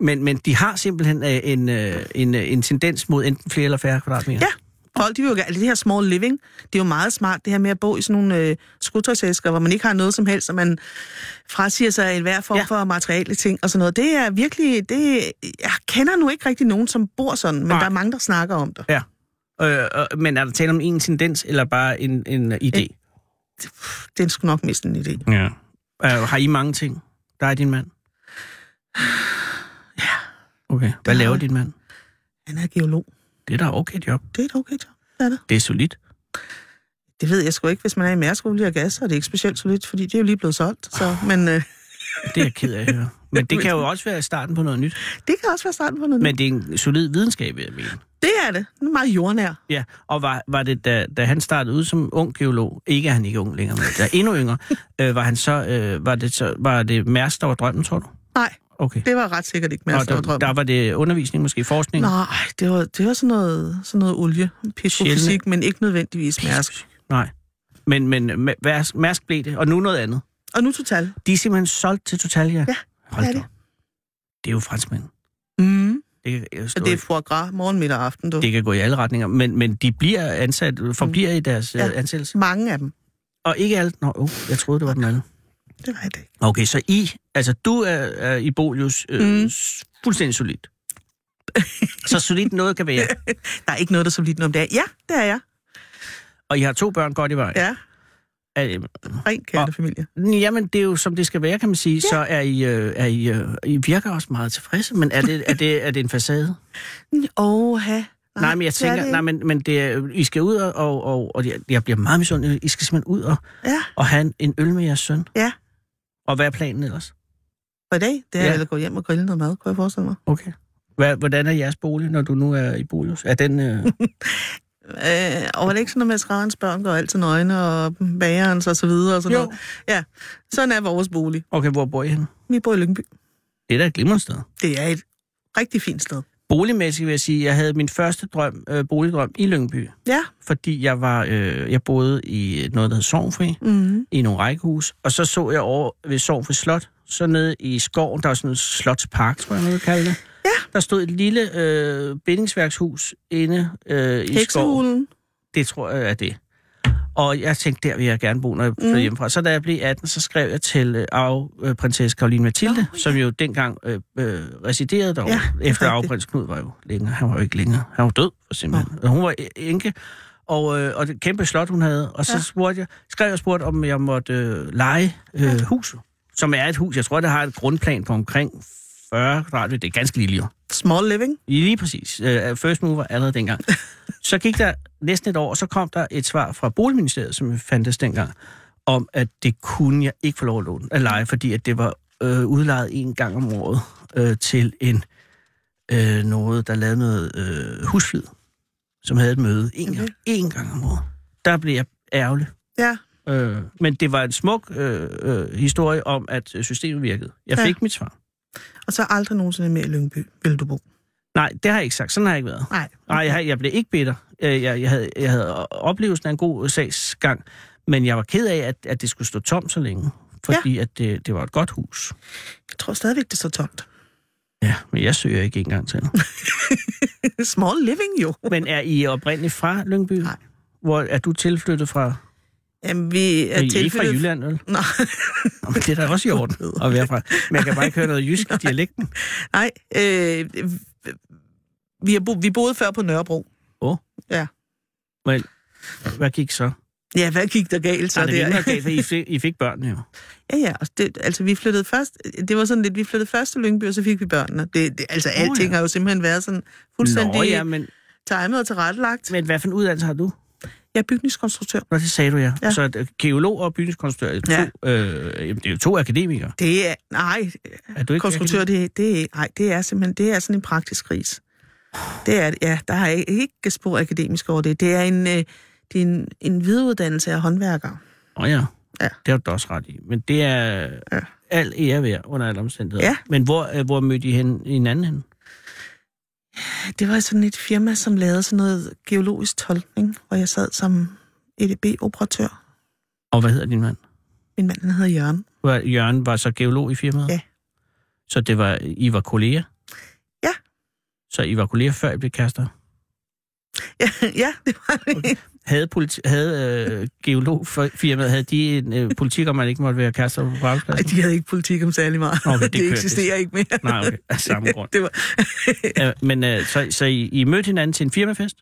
men, men de har simpelthen uh, en, uh, en, uh, en tendens mod enten flere eller færre kvadratmeter. Ja. Folk, de vil jo gerne, det her small living, det er jo meget smart, det her med at bo i sådan nogle øh, skudtøjsæsker, hvor man ikke har noget som helst, og man frasiger sig enhver form Ja. ja. for materielle ting og sådan noget. Det er virkelig, det, jeg kender nu ikke rigtig nogen, som bor sådan, men Nej. der er mange, der snakker om det. Øh, øh, men er der tale om en tendens, eller bare en, en uh, idé? Det er sgu nok mest en idé. Ja. Uh, har I mange ting? Der er din mand? Ja. Okay. Hvad Der laver har- din mand? Han er geolog. Det er da okay job. Det er et okay job. Det er det. Det er solidt. Det ved jeg sgu ikke. Hvis man er i Mærsk Olie og Gas, så er det ikke specielt solidt, fordi det er jo lige blevet solgt. Så, men øh, Det er jeg ked af at høre. Men det kan jo også være starten på noget nyt. det kan også være starten på noget. Men det er en solid videnskab, jeg mene. Det er det. Den er meget jordnær. Ja, og var, var det, da, da han startede ud som ung geolog, ikke er han ikke ung længere, men der er endnu yngre, øh, var, han så, øh, var, det så, var det Mærsk, der var drømmen, tror du? Nej, Okay. det var ret sikkert ikke og der, drøm. der var det undervisning, måske forskning? Nej, det var, det var sådan noget, sådan noget olie, petrofysik, men ikke nødvendigvis mærsk. Nej. Men, men Mærsk blev det, og nu noget andet. Og nu total. De er simpelthen solgt til Total, ja? Ja, Hold det er det. Det er jo franskmænd. Mm. Det jeg Og det er foie gras morgen, middag og aften, du. det kan gå i alle retninger, men, men de bliver ansat, forbliver i deres Ja. ja. ansættelse. Mange af dem. Og ikke alt. Nå, uh, jeg troede, det var den anden. Det var det ikke. Okay, så I, altså du er, er i Bolius øh, Mm. mm. fuldstændig solid. så solidt noget kan være. Der er ikke noget, der er så lidt om det er. Ja, det er jeg. Og I har to børn godt i vej. Ja, Er, ren kærtefamilie. jamen, det er jo som det skal være, kan man sige. Ja. Så er I, øh, er I, øh, I virker også meget tilfredse, men er det, er det, er det en facade? Åh. Nej, nej, men jeg er tænker, det nej, men, men det er, I skal ud, og, og, og, og jeg, bliver meget misundelig. I skal simpelthen ud og, Ja, og have en, en øl med jeres søn. Ja. Og hvad er planen ellers? for i dag, det er Ja. at gå hjem og grille noget mad, kunne jeg forestille mig. Okay. Hvad, hvordan er jeres bolig, når du nu er i Bolius? Er den... Øh, Øh, og var det ikke sådan, at maskerens børn går altid nøgne, og bagerens og så videre og sådan Jo. noget? Ja, sådan er vores bolig. okay, hvor bor I henne? Vi bor i Lyngby. Det er da et glimrende sted. Det er et rigtig fint sted. Boligmæssigt vil jeg sige, at jeg havde min første drøm, øh, boligdrøm i Lyngby, Ja. fordi jeg var øh, jeg boede i noget, der hed Sovnfri, Mm-hmm. i nogle rækkehus, og så så jeg over ved Sovnfri Slot, så nede i skoven, der var sådan en slotspark, tror jeg, man vil kalde det. Ja. Der stod et lille øh, bindingsværkshus inde øh, i skoven. Det tror jeg er det. Og jeg tænkte, der vil jeg gerne bo, når jeg flytter Mm. mm. hjemmefra. Så da jeg blev 18, så skrev jeg til øh, arv, øh, Karoline Mathilde, oh, som jo dengang øh, øh, residerede derovre. Ja, er efter arveprins Knud var jo længere. Han var jo ikke længere. Han var død, for simpelthen. Og hun var enke. Og, øh, og det kæmpe slot, hun havde. Og så Ja. ja. spurgte jeg, skrev jeg og spurgte, om jeg måtte øh, lege øh, huset. Som er et hus. Jeg tror, det har et grundplan på omkring 40 kvadratmeter. Det er ganske lille jo. Small living. Lige præcis. Uh, first mover allerede dengang. så gik der næsten et år, og så kom der et svar fra Boligministeriet, som fandtes dengang, om at det kunne jeg ikke få lov at låne at lege, fordi at det var øh, udlejet en gang om året øh, til en øh, noget, der lavede noget øh, husflid, som havde et møde en, Okay. gang, en gang om året. Der blev jeg ærgerlig. Ja. Øh, men det var en smuk øh, øh, historie om, at systemet virkede. Jeg Ja. fik mit svar. Og så aldrig nogensinde mere i Lyngby, vil du bo. Nej, det har jeg ikke sagt. Sådan har jeg ikke været. Nej. Nej, jeg, jeg blev ikke bitter. Øh, Jeg, jeg, havde, jeg havde oplevelsen af en god sagsgang, men jeg var ked af, at, at det skulle stå tomt så længe, fordi ja. at det, det var et godt hus. Jeg tror stadigvæk, det står tomt. Ja, men jeg søger ikke engang til. Small living, jo. men er I oprindeligt fra Lyngby? Nej. Hvor er du tilflyttet fra? Jamen, vi Er er I ikke fra. Jylland, vel? Nej. Nå, men det er da også i orden at være fra. Men jeg kan bare ikke høre noget jysk i dialekten. Nej, øh, vi, har bo, vi boede før på Nørrebro. Åh. Ja. Men hvad gik så? Ja, hvad gik der galt så Så det er der? galt, for I fik, I fik børnene jo. Ja, ja. og Det, altså, vi flyttede først... Det var sådan lidt, vi flyttede først til Lyngby, og så fik vi børnene. Det, det, altså, Nå, alting ja. har jo simpelthen været sådan fuldstændig Nå, ja, men, timet og tilrettelagt. men hvad for en uddannelse har du? Jeg er bygningskonstruktør. Nå, det sagde du, ja. Ja. ja. Så at, øh, geolog og bygningskonstruktør, er to, Ja. øh, jamen, det er jo to akademikere. Det er... Nej, Er du ikke konstruktør, det, det, er, nej, det er simpelthen det er sådan en praktisk kris. Det er, ja, der er ikke spor akademisk over det. Det er en, øh, det er en, en videreuddannelse af håndværkere. Åh ja. Ja. det har du også ret i. Men det er Ja. ja. al ære værd under alle omstændigheder. Ja. Men hvor, øh, hvor mødte I hen, hinanden hen? Det var sådan et firma, som lavede sådan noget geologisk tolkning, hvor jeg sad som EDB-operatør. Og hvad hedder din mand? Min mand han hedder Jørgen. Var, Jørgen var så geolog i firmaet? Ja. Så det var, I var kolleger? Ja. Så I var kolleger, før I blev kærester? Ja, ja det var det. Okay. Havde, politi- havde øh, geologfirmaet, havde de en øh, politik om, at man ikke måtte være kærester på Ej, arbejdspladsen? de havde ikke politik om særlig meget. Okay, det det, eksisterer ikke mere. Nej, okay. Af samme grund. det var, Ja, men øh, så, så I, I mødte hinanden til en firmafest?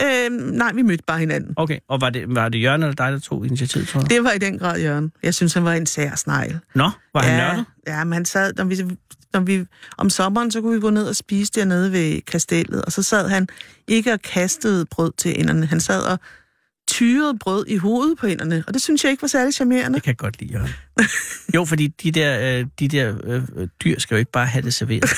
Øhm, nej, vi mødte bare hinanden. Okay, og var det, var det Jørgen eller dig, der tog initiativ, tror? Det var i den grad Jørgen. Jeg synes, han var en sær snegl. Nå, var han ja, nørdet? Ja, men han sad, når vi, når vi, om sommeren, så kunne vi gå ned og spise dernede ved kastellet, og så sad han ikke og kastede brød til inderne. Han sad og tyrede brød i hovedet på inderne, og det synes jeg ikke var særlig charmerende. Det kan jeg godt lide, Jørgen. jo, fordi de der, øh, de der øh, øh, dyr skal jo ikke bare have det serveret.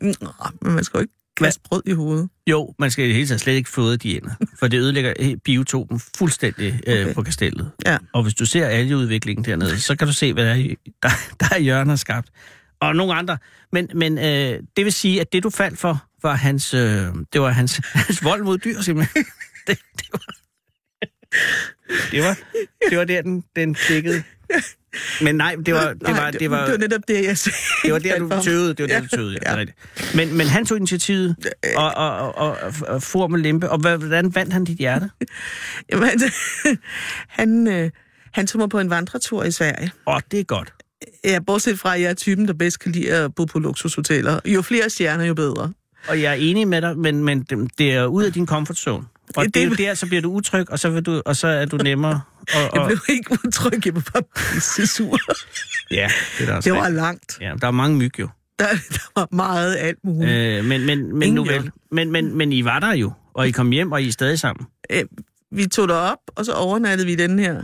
Nå, men man skal jo ikke kaste brød i hovedet. Jo, man skal i det hele taget slet ikke fodre de ender, for det ødelægger he- biotopen fuldstændig øh, Okay. på kastellet. Ja. Og hvis du ser algeudviklingen dernede, så kan du se, hvad der er, der, der er Jørgen har skabt. Og nogle andre. Men, men øh, det vil sige, at det du faldt for, var hans, øh, det var hans, hans vold mod dyr, simpelthen. Det, det, var, det, var, det var der, den, den dækkede. Men nej, det var, det Nej, var, det var, det var netop det, jeg sagde. det var der, du tøvede. Det var der, Ja, du tøvede, ja. ja. Men, men han tog initiativet og, og, og, og, og for med lempe. Og hvordan vandt han dit hjerte? Jamen, han, øh, han tog mig på en vandretur i Sverige. Åh, oh, det er godt. Ja, bortset fra, at jeg er typen, der bedst kan lide at bo på luksushoteller. Jo flere stjerner, jo bedre. Og jeg er enig med dig, men, men det er ud af din comfort zone. Og Det- det, er jo der, så bliver du utryg, og så, vil du, og så er du nemmere. Og, Jeg og, blev ikke utryg, jeg var bare pisse sur. ja, det er også Det var rigtigt. langt. Ja, der er mange myg jo. Der, der var meget alt muligt. Øh, men, men, men, nu vel. Men, men, men I var der jo, og I kom hjem, og I er stadig sammen. Øh, vi tog derop, og så overnattede vi den her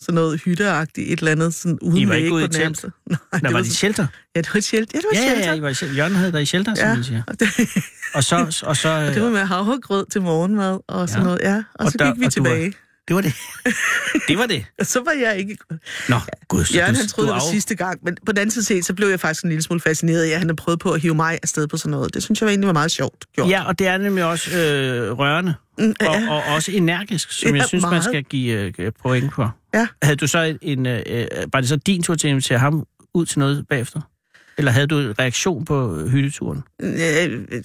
sådan noget hytteagtigt, et eller andet, sådan uden I var ikke ude i telt? Nej, det var, var, de shelter. Ja, det var et shelter. Ja, det var Ja, et ja, shelter. ja, I var i shelter. Jørgen havde der i shelter, som Ja. man siger. Og det, Og så, og så, og det var med havregrød til morgenmad og sådan Ja. noget. Ja, og, Og så der- gik vi og du var- tilbage. Det var det. Det var det. Og så var jeg ikke... Nå, gud, så Jørgen, du, han troede, du det var af- sidste gang, men på den anden side set, så blev jeg faktisk en lille smule fascineret af, at han havde prøvet på at hive mig afsted på sådan noget. Det synes jeg egentlig var meget sjovt gjort. Ja, og det er nemlig også øh, rørende, Mm, og, ja. og også energisk, som Ja, jeg synes, man meget. skal give øh, point for. Ja. Havde du så en... Øh, øh, var det så din tur til at invitere ham ud til noget bagefter? Eller havde du en reaktion på hytteturen? Øh, øh,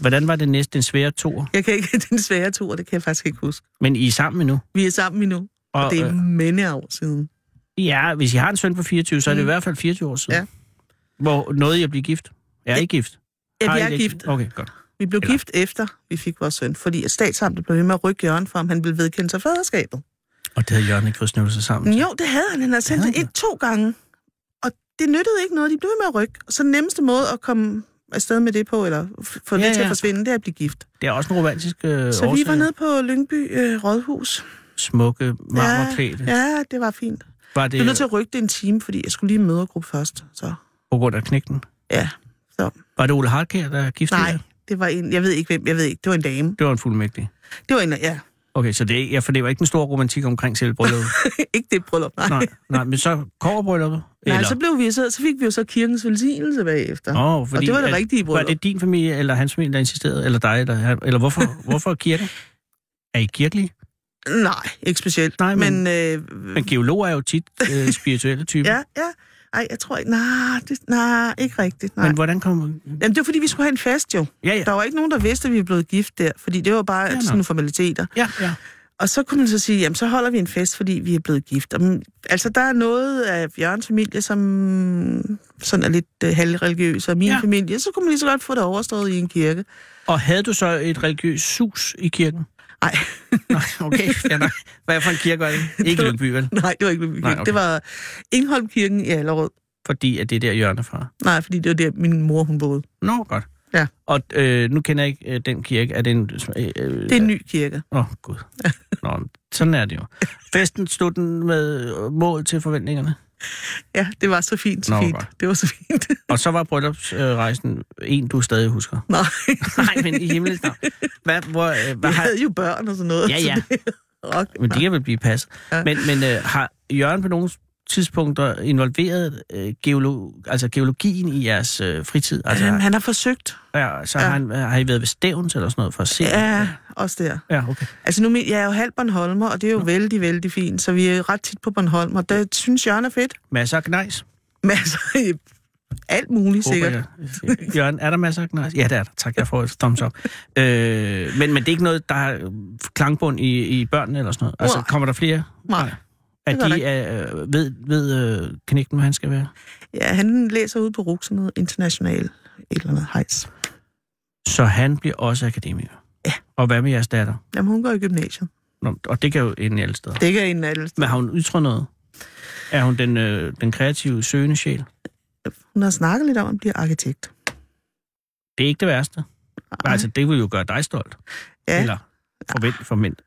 Hvordan var det næste, den svære tur? Jeg kan ikke den svære tur, det kan jeg faktisk ikke huske. Men I er sammen nu? Vi er sammen endnu, og, Og, det er øh, mange år siden. Ja, hvis I har en søn på 24, så er det Mm. i hvert fald 24 år siden. Ja. Hvor nåede I at blive gift? Er I Ja. gift? Ja, vi er gift. Okay, godt. Vi blev Eller- gift efter, vi fik vores søn, fordi at statsamtet blev ved med at rykke Jørgen for, om han ville vedkende sig faderskabet. Og det havde Jørgen ikke fået sig sammen til. Jo, det havde han. Han havde sendt det ind to gange. Og det nyttede ikke noget. De blev ved med at rykke. Så den nemmeste måde at komme afsted med det på, eller få Ja, det til ja. at forsvinde, det er at blive gift. Det er også en romantisk øh, Så vi årsag. var nede på Lyngby øh, Rådhus. Smukke, marmorklædte. Ja. Ja, det var fint. Var Jeg blev nødt til det at rykke det en time, fordi jeg skulle lige i mødergruppe først. Så på grund af knægten? ja, så Var det Ole Hartkær, der giftede nej, det var en, jeg ved ikke hvem, jeg ved ikke, det var en dame. Det var en fuldmægtig. Det var en, ja, Okay, så det, er, ja, for det var ikke en stor romantik omkring selve brylluppet. ikke det bryllup, nej. nej, nej, men så kårbrylluppet? Nej, så, blev vi så, så fik vi jo så kirkens velsignelse bagefter. Åh, fordi, og det var det at- rigtige Var bryllup. det din familie eller hans familie, der insisterede? Eller dig? Eller, eller hvorfor, hvorfor kirken? Er I kirkelige? Nej, ikke specielt. Nej, men- men øh, Men geologer er jo tit øh, spirituelle typer. Ja, ja. Ej, jeg tror ikke... Nej, det, nej ikke rigtigt. Nej. Men hvordan kommer... Jamen, det var fordi, vi skulle have en fest jo. Ja, ja. Der var ikke nogen, der vidste, at vi var blevet gift der, fordi det var bare Ja, sådan nogle formaliteter. Ja, ja. Og så kunne man så sige, jamen så holder vi en fest, fordi vi er blevet gift. Og, mm, altså, der er noget af Jørgens familie, som sådan er lidt øh, halvreligiøs, og min ja. familie, så kunne man lige så godt få det overstået i en kirke. Og havde du så et religiøst sus i kirken? Nej, Nej, okay. Ja, nej. Hvad for en kirke var det? Ikke Lyngby, vel? nej, det var ikke Lyngby Nej, okay. Det var Ingholm-kirken i Allerød. Fordi at det er der hjørne fra. Nej, fordi det var der, min mor hun boede. Nå, godt. Ja. Og øh, nu kender jeg ikke øh, den kirke. Er det en... Øh, øh, Det er en ny kirke. Åh, oh, gud. Nå, sådan er det jo. Festen stod den med mål til forventningerne. Ja, det var så fint, så Nå, fint. godt. Det var så fint. Og så var bryllupsrejsen en, du stadig husker. Nej, Nej, men i himlens navn. Hvad, hvor, øh, vi hvad har, havde jo børn og sådan noget. Ja, så ja. det- Rock. men de kan vel blive passet. Ja. Men, men øh, har Jørgen på nogle tidspunkter involveret øh, geolo, altså geologien i jeres øh, fritid? Altså, Øhm, han har forsøgt. ja, så ja. Har, han, har I været ved Stævns eller sådan noget for at se? Ja, også der. ja okay. Altså nu, jeg er jo halv Bornholmer, og det er jo vældig, vældig fint, så vi er ret tit på Bornholm, og det synes Jørgen er fedt. Masser af gnejs. Masser af alt muligt Håber sikkert. jeg. Jørgen, er der masser af gnejs? Ja, det er der. Tak, jeg får et thumbs up. Øh, men, men det er ikke noget, der har klangbund i, i børnene eller sådan noget? Altså, kommer der flere? Nej. At gør der de er, øh, ved, ved øh, knægten, hvad han skal være? Ja, han læser ude på RUG, sådan noget international et eller andet hejs. Så han bliver også akademiker? Ja. Og hvad med jeres datter? Jamen, hun går i gymnasiet. Nå, og det kan jo ende alle steder. Det er en af alle Men har hun ytret noget? Er hun den, øh, den kreative, søgende sjæl? Hun har snakket lidt om at blive arkitekt. Det er ikke det værste. Ej. Altså, det vil jo gøre dig stolt. ja. Eller forvent, forvent,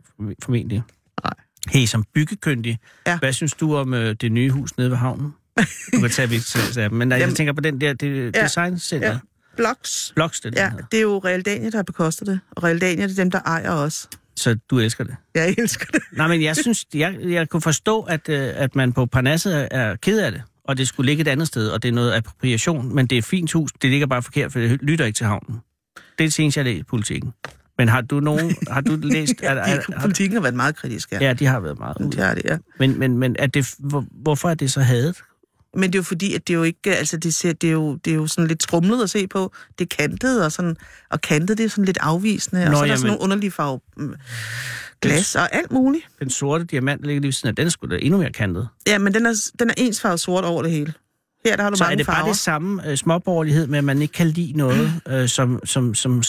formentlig. Nej. Hey, som byggekyndig, Ja. hvad synes du om øh, det nye hus nede ved havnen? Du kan tage vist af dem, men nej, jeg Jamen- tænker på den der det, Ja. designcenter. Ja. Bloks. Bloks, det, Ja, det er jo Realdania, der har bekostet det. Og Realdania, det er dem, der ejer os. Så du elsker det. Jeg elsker det. Nej, men jeg synes, jeg, jeg kunne forstå, at, øh, at man på Parnasset er, ked af det, og det skulle ligge et andet sted, og det er noget appropriation, men det er et fint hus, det ligger bare forkert, for det lytter ikke til havnen. Det er det seneste, jeg i politikken. Men har du nogen, har du læst... Er, er, Ja, har, politikken har været meget kritisk, ja. ja, de har været meget Det ude. er det, ja. Men, men, men er det, hvor, hvorfor er det så hadet? Men det er jo fordi, at det er jo ikke, altså det, ser, det, er jo, det er jo sådan lidt skrumlet at se på. Det er kantet, og, sådan, og kantet det er sådan lidt afvisende, Nå, og så er der jamen. sådan nogle underlige farve mm, glas og alt muligt. Den sorte diamant der ligger lige ved siden af, den skulle da endnu mere kantet. Ja, men den er, den er ensfarvet sort over det hele. Her der har du Så mange er det bare farver. det samme øh, småborgerlighed med, at man ikke kan lide noget, øh, som, som, som,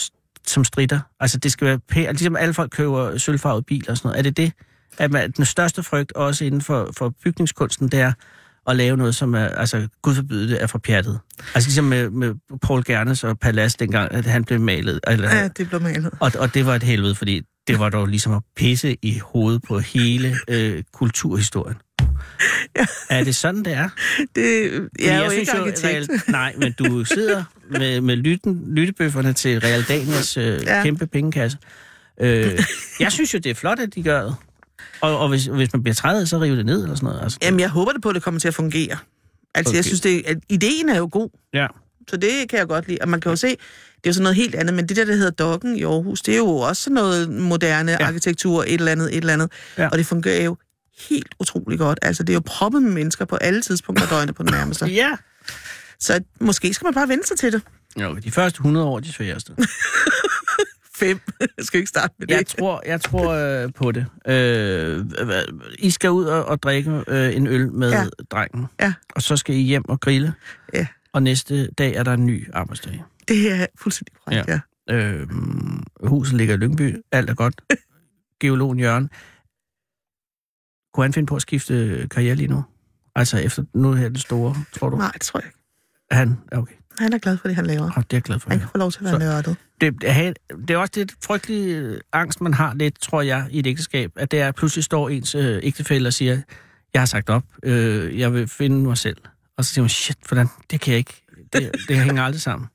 som stritter? Altså, det skal være pænt. Ligesom alle folk køber sølvfarvet biler og sådan noget. Er det det? At man, den største frygt, også inden for, for bygningskunsten, det er at lave noget, som er, altså, gud forbyde det, er for pjattet. Altså ligesom med, med Paul Gernes og Palas, dengang at han blev malet. Eller, Ja, det blev malet. og, og det var et helvede, fordi det var dog ligesom at pisse i hovedet på hele øh, kulturhistorien. Ja. Er det sådan, det er? Det, jeg er jo ikke jo, arkitekt. real, nej, men du sidder med, med lytten, lyttebøfferne til Real Danias øh, Ja. kæmpe pengekasse. Øh, jeg synes jo, det er flot, at de gør det. Og, og hvis, hvis man bliver træet, så river det ned eller sådan noget. Altså, Jamen, jeg håber det på, at det kommer til at fungere. Altså, okay. jeg synes, det, at ideen er jo god, ja. så det kan jeg godt lide. Og man kan jo se, det er jo sådan noget helt andet, men det der, der hedder Dokken i Aarhus, det er jo også sådan noget moderne ja. Arkitektur, et eller andet, et eller andet. Ja. Og det fungerer jo helt utrolig godt. Altså, det er jo proppet med mennesker på alle tidspunkter af døgnet på den nærmeste. Ja. Så måske skal man bare vente sig til det. Jo, de første 100 år er de sværeste. Fem. jeg skal ikke starte med det. Jeg tror, jeg tror øh, på det. Øh, I skal ud og, og drikke øh, en øl med ja. drengen. Ja. Og så skal I hjem og grille. Ja. Og næste dag er der en ny arbejdsdag. Det er fuldstændig korrekt, ja. Ja. Øh, huset ligger i Lyngby. Alt er godt. Geologen Jørgen. Kunne han finde på at skifte karriere lige nu? Altså efter nu her den store, tror du? Nej, det tror jeg ikke. Han, okay. Han er glad for det, han laver. Oh, det er jeg glad for. Han kan få lov til at være Så- nørdet. det, det, det er også lidt frygtelig øh, angst, man har lidt, tror jeg, i et ægteskab, at det er, at pludselig står ens øh, ægtefælle og siger, jeg har sagt op, øh, jeg vil finde mig selv. Og så siger man, shit, hvordan, det kan jeg ikke. Det, det hænger aldrig sammen.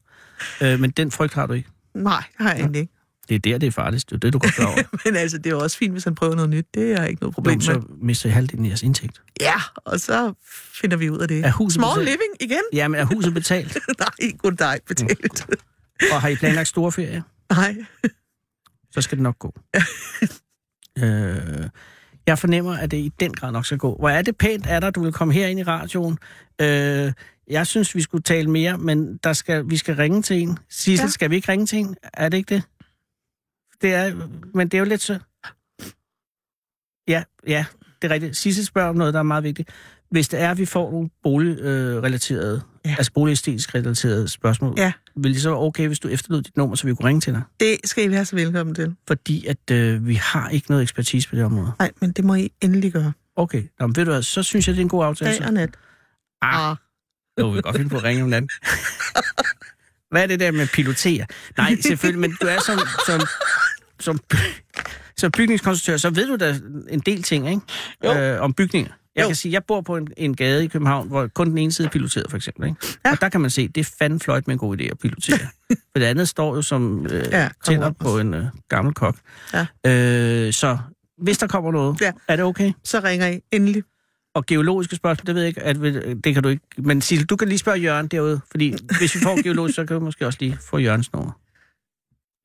Øh, men den frygt har du ikke. Nej, det har jeg egentlig ikke. Det er der, det er farligst. Det er det, du går klar over. Men altså, det er jo også fint, hvis han prøver noget nyt. Det er ikke noget problem Nå, så mister I halvdelen af jeres indtægt. Ja, og så finder vi ud af det. Er huset Small betalt? living igen? Ja, men er huset betalt? Nej, kun dig betalt. Og har I planlagt store ferie? Nej. så skal det nok gå. øh, jeg fornemmer, at det i den grad nok skal gå. Hvor er det pænt af dig, du vil komme her ind i radioen. Øh, jeg synes, vi skulle tale mere, men der skal, vi skal ringe til en. Sissel, ja. skal vi ikke ringe til en? Er det ikke det? Det er, men det er jo lidt så... Ja, ja, det er rigtigt. Sissel spørger om noget, der er meget vigtigt. Hvis det er, at vi får nogle boligrelaterede, Ja. altså boligæstetisk relaterede spørgsmål, Ja. vil det så være okay, hvis du efterlod dit nummer, så vi kunne ringe til dig? Det skal I være så velkommen til. fordi at øh, vi har ikke noget ekspertise på det område. Nej, men det må I endelig gøre. Okay, Nå, men ved du hvad, så synes jeg, det er en god aftale. Dag og nat. Ah, jo, vi kan godt finde på at ringe om natten. Hvad er det der med pilotere? Nej, selvfølgelig, men du er som, som, som, som bygningskonstruktør, så ved du da en del ting, ikke? Jo. Øh, om bygninger. Jeg Jo. kan sige, jeg bor på en, en gade i København, hvor kun den ene side er piloteret, for eksempel. Ikke? Ja. Og der kan man se, det er fandme fløjt med en god idé at pilotere. for det andet står jo som øh, Ja, tænder på en øh, gammel kok. Ja. Øh, så hvis der kommer noget, Ja. er det okay? Så ringer I endelig. Og geologiske spørgsmål, det ved jeg ikke, at, det kan du ikke. Men Sissel, du kan lige spørge Jørgen derude, fordi hvis vi får geologisk, så kan du måske også lige få Jørgens nummer.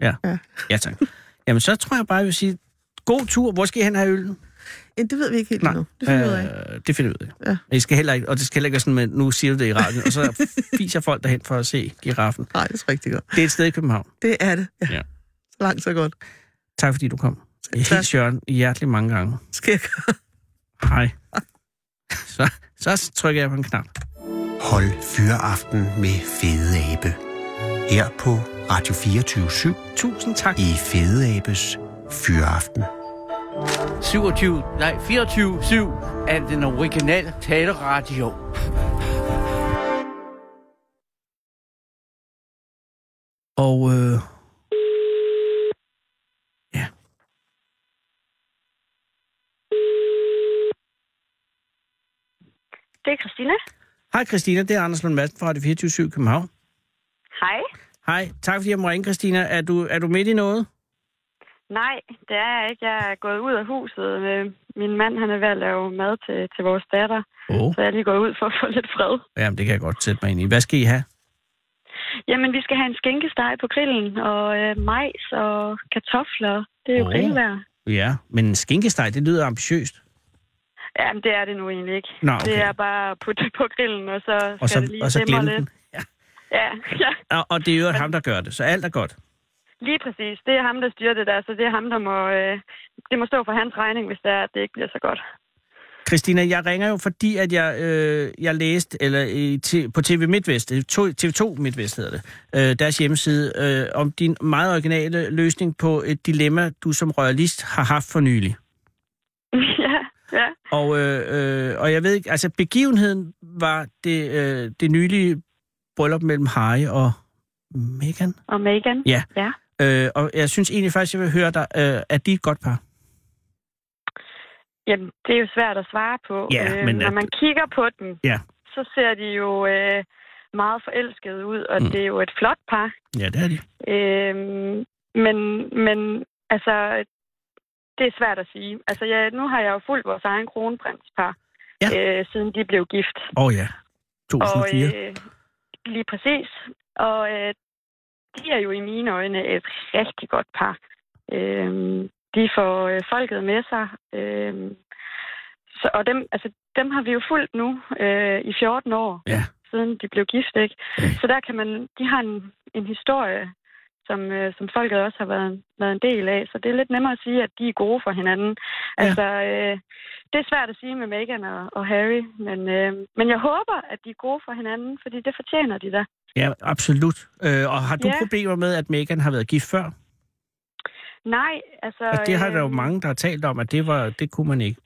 Ja. Ja. Ja, tak. Jamen, så tror jeg bare, jeg vil sige, god tur. Hvor skal I hen have øllen? Ja, det ved vi ikke helt endnu. Det finder vi ud af. Øh, det finder vi ud af. Ja. I skal heller ikke, og det skal heller ikke være sådan med, nu siger du det i radioen, og så fiser folk derhen for at se giraffen. Nej, det er rigtig godt. Det er et sted i København. Det er det. Ja. Ja. Så langt, så godt. Tak fordi du kom. tak. Helt Jørgen, hjertelig mange gange. Skal jeg gøre? Hej. Så, så trykker jeg på en knap. Hold fyreaften med Fede Abe. Her på Radio 24 Tusind tak. i Fede Abes Fyreaften. 27, nej 24-7 af den originale taleradio. Og øh, ja. Det er Christina. Hej Christina, det er Anders Lund Madsen fra Radio 24 København. Hej. Hej, tak fordi jeg må ringe, Christina. Er du, er du midt i noget? Nej, det er jeg ikke. Jeg er gået ud af huset. Øh, Min mand han er ved at lave mad til, til vores datter, Åh, så jeg er lige gået ud for at få lidt fred. jamen det kan jeg godt sætte mig ind i. Hvad skal I have? Jamen, vi skal have en skinkesteg på grillen, og øh, majs og kartofler. Det er jo oh. grillvejr. Ja, men en skinkesteg, det lyder ambitiøst. Jamen, det er det nu egentlig ikke. Nå, okay. Det er bare at putte på grillen, og så skal Og så, det lige og så glemme lidt. den. Ja. Ja, ja, Og, og det er jo ham, der gør det, så alt er godt. lige præcis. Det er ham, der styrer det der, så det er ham, der må... Øh, det må stå for hans regning, hvis det er, at det ikke bliver så godt. Christina, jeg ringer jo, fordi at jeg, øh, jeg læste eller, i, t- på TV MidtVest, øh, to- TV2 MidtVest hedder det, øh, deres hjemmeside, øh, om din meget originale løsning på et dilemma, du som royalist har haft for nylig. Ja. Og, øh, øh, og jeg ved ikke, altså begivenheden var det, øh, det nylige bryllup mellem Harry og Meghan. Og Megan? Ja. Ja. Øh, og jeg synes egentlig faktisk, jeg vil høre dig, øh, at de er et godt par. Jamen, det er jo svært at svare på. Ja, øh, men Når man kigger på dem, Ja. så ser de jo øh, meget forelskede ud, og Mm. det er jo et flot par. Ja, det er de. Øhm, men, men altså, det er svært at sige. Altså, jeg, nu har jeg jo fulgt vores egen kronprinspar, Ja. øh, siden de blev gift. Åh oh, ja, Og 2004. øh, lige præcis. Og øh, de er jo i mine øjne et rigtig godt par. Øhm, de får øh, folket med sig. Øhm, så, og dem, altså, dem har vi jo fulgt nu øh, i 14 år, Ja. siden de blev gift. Ikke? Så der kan man, de har en, en historie, som, øh, som folket også har været, været en del af. Så det er lidt nemmere at sige, at de er gode for hinanden. Ja. Altså, øh, det er svært at sige med Meghan og, og Harry, men, øh, men jeg håber, at de er gode for hinanden, fordi det fortjener de da. Ja, absolut. Øh, og har du Ja. problemer med, at Meghan har været gift før? Nej, altså... Og det har der jo øh, mange, der har talt om, at det, var, det kunne man ikke.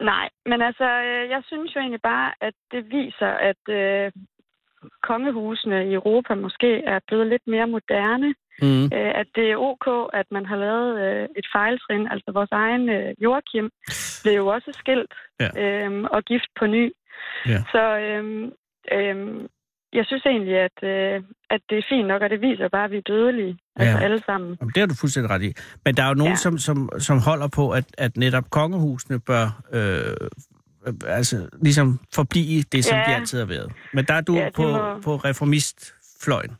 Nej, men altså, øh, jeg synes jo egentlig bare, at det viser, at øh, kongehusene i Europa måske er blevet lidt mere moderne. Mm. Øh, at det er ok, at man har lavet øh, et fejltrin. Altså vores egen øh, Joachim blev jo også skilt Ja. øh, og gift på ny. Ja. Så øh, øh, jeg synes egentlig, at, øh, at det er fint nok, og det viser bare, at vi er dødelige. Altså Ja. alle sammen. Jamen, det har du fuldstændig ret i. Men der er jo nogen, ja. Som, som, som holder på, at, at netop kongehusene bør øh, altså, ligesom forblive det, som Ja. de altid har været. Men der er du Ja, ja, på, må- på reformistfløjen.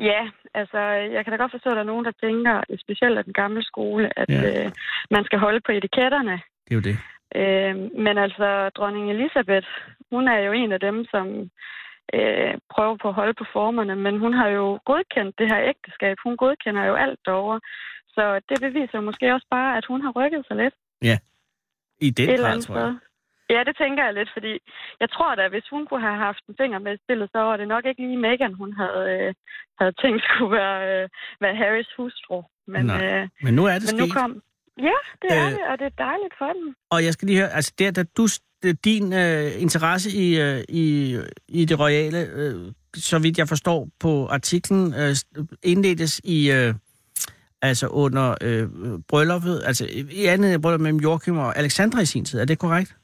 Ja, altså jeg kan da godt forstå, at der er nogen, der tænker, specielt af den gamle skole, at Ja. ja. øh, man skal holde på etiketterne. Det er jo det. Øh, men altså, dronning Elisabeth, hun er jo en af dem, som øh, prøver på at holde på formerne, men hun har jo godkendt det her ægteskab. Hun godkender jo alt derovre. Så det beviser måske også bare, at hun har rykket sig lidt I den grad, tror jeg. Ja, det tænker jeg lidt, fordi jeg tror da, hvis hun kunne have haft en finger med i spillet, så var det nok ikke lige Meghan, hun havde, øh, havde tænkt skulle være, øh, være Harrys hustru. Men, Nej, øh, Men nu er det men nu sket. kom... Ja, det er Øh, det, og det er dejligt for dem. Og jeg skal lige høre, altså der, da du, din øh, interesse i, øh, i, i det royale, øh, så vidt jeg forstår på artiklen, øh, indledtes i, øh, altså under øh, brylluppet, altså i andet bryllup mellem Joachim og Alexandra i sin tid. Er det korrekt?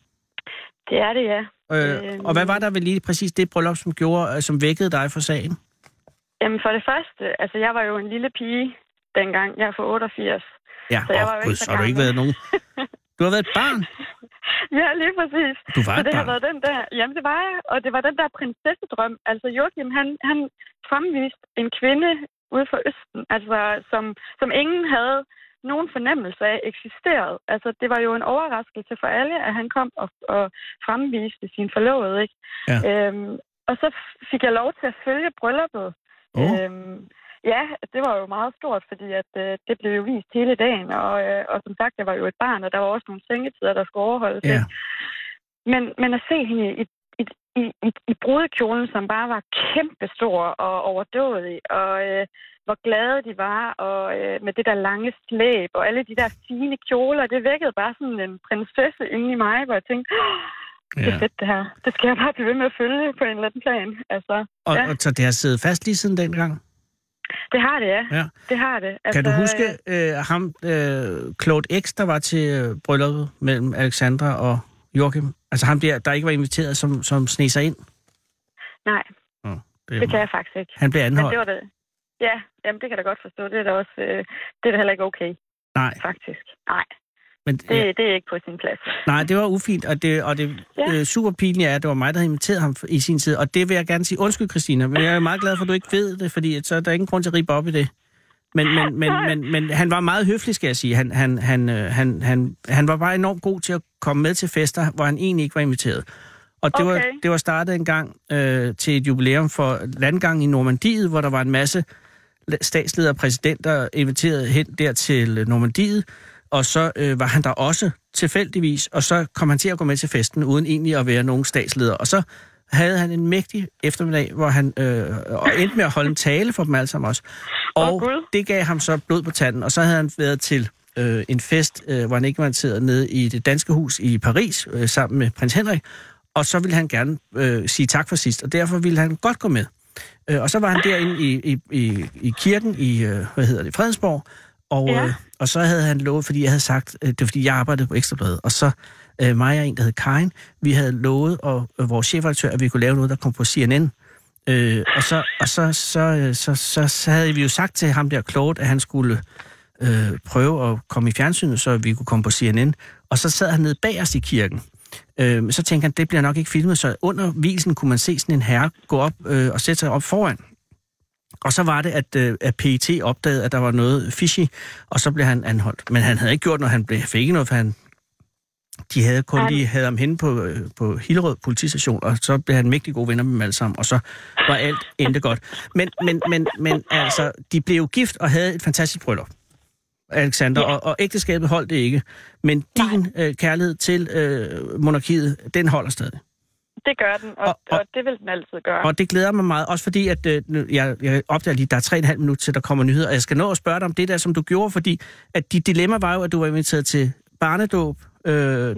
Det er det, ja. Øh, Øhm. og hvad var der ved lige præcis det bryllup, som gjorde, øh, som vækkede dig for sagen? Jamen for det første, altså jeg var jo en lille pige dengang. Jeg er fra 88. Ja, Så jeg åh, var jo ikke så har du ikke været nogen... Du har været et barn. Ja, lige præcis. Du var så et det har barn. været den der, jamen det var jeg, og det var den der prinsessedrøm. Altså Joachim, han, han fremviste en kvinde ude fra Østen, altså som, som ingen havde nogen fornemmelse af eksisterede. Altså det var jo en overraskelse for alle, at han kom og, og fremviste sin forlovede, ikke? Ja. Øhm, og så fik jeg lov til at følge brylluppet. Åh. Øhm, ja, det var jo meget stort, fordi at, øh, det blev jo vist hele dagen, og, øh, og som sagt, jeg var jo et barn, og der var også nogle sengetider, der skulle overholdes. Ja. Men, men at se hende i, i, i, i, i brudekjolen, som bare var kæmpestor og overdådig, og øh, hvor glade de var, og øh, med det der lange slæb, og alle de der fine kjoler, det vækkede bare sådan en prinsesse inde i mig, hvor jeg tænkte, "Åh, det er Ja. fedt det her. Det skal jeg bare blive ved med at følge på en eller anden plan. Altså, Og, ja, og så det har siddet fast lige siden dengang? det har det, ja. Ja. Det har det. Altså, kan du huske øh, ham, øh, Claude X, der var til øh, brylluppet mellem Alexandra og Joachim? Altså ham der, der ikke var inviteret, som, som sne sig ind? Nej, Oh, det kan jeg faktisk ikke. Han blev Men anholdt. det var det. Ja, jamen, det kan jeg da godt forstå. Det er da også, øh, det er da heller ikke okay, Nej, faktisk. Nej, men det, ja. det er ikke på sin plads. Nej, det var ufint, og det, og det Ja. øh, super pinlige er, at det var mig, der havde inviteret ham i sin tid. Og det vil jeg gerne sige, undskyld Christina, men jeg er meget glad for, at du ikke ved det, fordi så er der ingen grund til at ribe op i det. Men, men, men, men, men han var meget høflig, skal jeg sige. Han, han, han, øh, han, han, han var bare enormt god til at komme med til fester, hvor han egentlig ikke var inviteret. Og det, var, Okay. det var startet en gang øh, til et jubilæum for landgang i Normandiet, hvor der var en masse statsledere og præsidenter inviteret hen der til øh, Normandiet, og så øh, var han der også tilfældigvis, og så kom han til at gå med til festen, uden egentlig at være nogen statsleder. Og så havde han en mægtig eftermiddag, hvor han øh, og endte med at holde en tale for dem alle sammen også. Og Gud. det gav ham så blod på tanden, og så havde han været til øh, en fest, øh, hvor han ikke var inviteret nede i det danske hus i Paris, øh, sammen med prins Henrik, og så ville han gerne øh, sige tak for sidst, og derfor ville han godt gå med. Øh, og så var han derinde i, i, i, i kirken i, øh, hvad hedder det, Fredensborg, og, Ja. øh, og så havde han lovet, fordi jeg havde sagt, øh, det var fordi jeg arbejdede på Ekstrabladet, og så øh, mig og en, der hed Karin, vi havde lovet, og øh, vores chefredaktør, at vi kunne lave noget, der kom på CNN. Øh, og så, og så, så, øh, så, så, så havde vi jo sagt til ham der Claude, at han skulle øh, prøve at komme i fjernsynet, så vi kunne komme på CNN. Og så sad han nede bag os i kirken. Øh, så tænkte han, det bliver nok ikke filmet, så under visen kunne man se sådan en herre gå op øh, og sætte sig op foran. Og så var det, at, øh, at PET opdagede, at der var noget fishy, og så blev han anholdt. Men han havde ikke gjort noget, han blev, fik ikke noget, for han, de havde kun Han- lige havde ham henne på, øh, på Hillerød politistation, og så blev han mægtig gode venner med dem alle sammen, og så var alt endte godt. Men, men, men, men altså, de blev jo gift og havde et fantastisk bryllup. Alexander, Ja. og, og ægteskabet holdt det ikke. Men din øh, kærlighed til øh, monarkiet, den holder stadig. Det gør den, og, Og- og, og- det vil den altid gøre. Og det glæder mig meget, også fordi, at øh, jeg, jeg opdager lige, der er tre og en halv minut til, der kommer nyheder, og jeg skal nå at spørge dig om det der, som du gjorde, fordi at dit dilemma var jo, at du var inviteret til barnedåb, øh,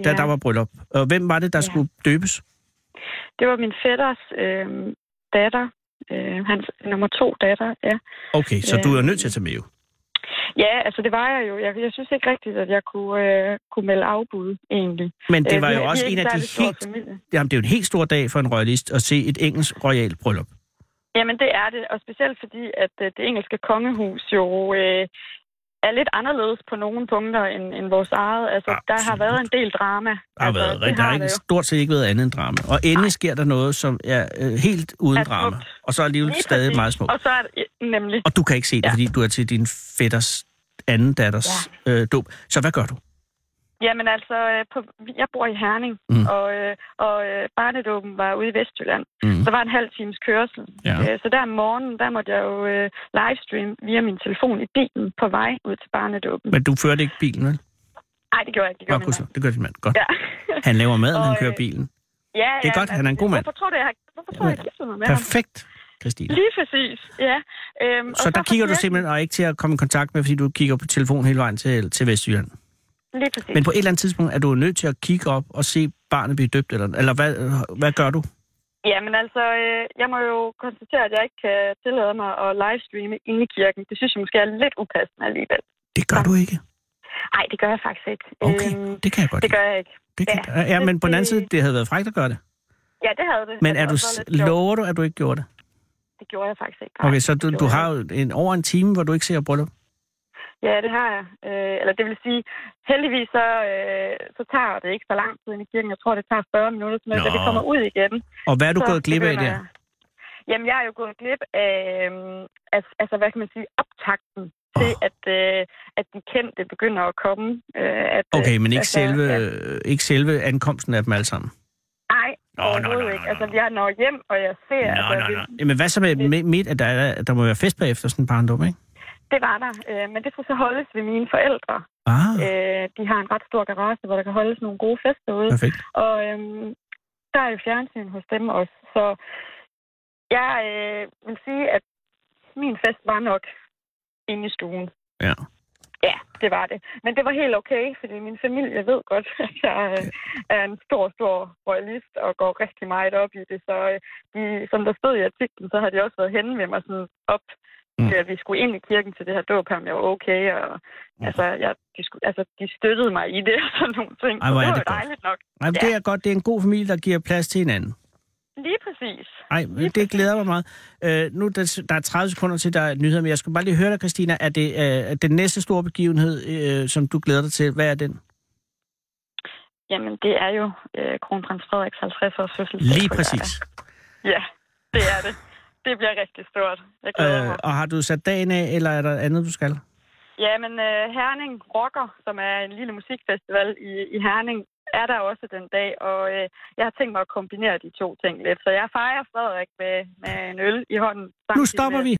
da Ja. der var bryllup. Og hvem var det, der Ja. skulle døbes? Det var min fætters øh, datter, øh, hans nummer to datter, ja. Okay, så Øh. du er nødt til at tage med jo. Ja, altså det var jeg jo. Jeg, jeg synes ikke rigtigt, at jeg kunne, øh, kunne melde afbud, egentlig. Men det Øh, var vi- jo også en af de helt... familie. Jamen, det er jo en helt stor dag for en royalist at se et engelsk royalt bryllup. Jamen, det er det, og specielt fordi, at øh, det engelske kongehus jo øh, er lidt anderledes på nogle punkter end, end vores eget. Altså, der har Absolut. været en del drama. Der har, altså, været, det der har ikke, stort set ikke været andet end drama. Og endelig sker der noget, som er øh, helt uden Er drama. smukt. Og så alligevel Lige stadig præcis. meget smukt. Og så er det nemlig... Og du kan ikke se det, Ja. fordi du er til din fætters anden datters ja. øh, dåb. Så hvad gør du? Jamen altså, øh, på, jeg bor i Herning, Mm. og, øh, og øh, barnedåben var ude i Vestjylland. Mm. Så var en halv times kørsel. Ja. Så der om morgenen, der måtte jeg jo livestream via min telefon i bilen på vej ud til barnedåben. Men du førte ikke bilen, vel? Nej, det gjorde jeg ikke. Det gjorde min mand. det gør din mand. Godt. Ja. Han laver mad, når han Og, kører bilen. ja, Det er ja, godt, han er en god mand. Hvorfor tror du, jeg har, hvorfor tror jeg mig med ham? Perfekt, Christine. Lige præcis, ja. Øhm, Så der kigger du simpelthen og ikke til at komme i kontakt med, fordi du kigger på telefon hele vejen til, til Vestjylland. Lige præcis. Men på et eller andet tidspunkt er du nødt til at kigge op og se barnet blive døbt, eller, eller hvad, hvad gør du? Jamen altså, øh, jeg må jo konstatere, at jeg ikke kan tillade mig at livestreame inde i kirken. Det synes jeg måske er lidt upassende alligevel. Det gør du ikke. Nej, det gør jeg faktisk ikke. Okay, Øhm, det kan jeg godt det gør jeg ikke. Det kan, ja, ja, men på den anden side, det havde været frækt at gøre det. Ja, det havde det. Men er du, lover du, at du ikke gjorde det? Det gjorde jeg faktisk ikke. nej. Okay, så du, du har en, over en time, hvor du ikke ser bryllup. Ja, det har jeg. Øh, eller det vil sige, heldigvis så, øh, så tager det ikke så lang tid ind i kirken. Jeg tror, det tager 40 minutter, Nå. vi kommer ud igen. Og hvad er du så gået glip af der? jeg- Jamen, jeg er jo gået glip af, øhm, altså, altså, hvad kan man sige, optakten til, at, øh, at de kendte begynder at komme. Øh, at, øh, Okay, men ikke, altså, selve, Ja, ikke selve ankomsten af dem alle sammen. nej, Nå, overhovedet nå, nå, ikke. nå, Altså, nå. jeg når hjem, og jeg ser... Nå, altså, nå, vi- nå. Jamen, hvad så med midt, at der, er- der må være fest bagefter sådan en barndom, ikke? Det var der, øh, men det skulle så holdes ved mine forældre. Ah, Øh, de har en ret stor garage, hvor der kan holdes nogle gode fester ude. perfekt. Og øhm, der er jo fjernsyn hos dem også. Så jeg øh, vil sige, at min fest var nok inde i stuen. Ja. Ja, det var det. Men det var helt okay, fordi min familie ved godt, at jeg øh, er en stor, stor royalist og går rigtig meget op i det. Så øh, de, som der stod i artiklen, så har de også været henne med mig sådan op Mm. at vi skulle ind i kirken til det her dåb, om jeg var okay. Og, Mm. altså, jeg, de, skulle, altså, de støttede mig i det og sådan nogle ting. Ej, hvor er det var godt. dejligt nok. Men Ja. det er godt. Det er en god familie, der giver plads til hinanden. lige præcis. Nej, det glæder mig meget. Øh, nu der, der er 30 sekunder til, der er nyheder, men jeg skal bare lige høre dig, Christina. Er det øh, den næste store begivenhed, øh, som du glæder dig til? Hvad er den? Jamen, det er jo øh, kronprins Frederiks 50-års fødselsdag. Lige præcis. Ja, det er det. Det bliver rigtig stort. Jeg glæder Øh, mig. og har du sat dagen af, eller er der andet, du skal? Ja, men øh, Herning Rocker, som er en lille musikfestival i, i Herning, er der også den dag, og øh, jeg har tænkt mig at kombinere de to ting lidt. Så jeg fejrer Frederik med, med en øl i hånden. Nu stopper med- vi.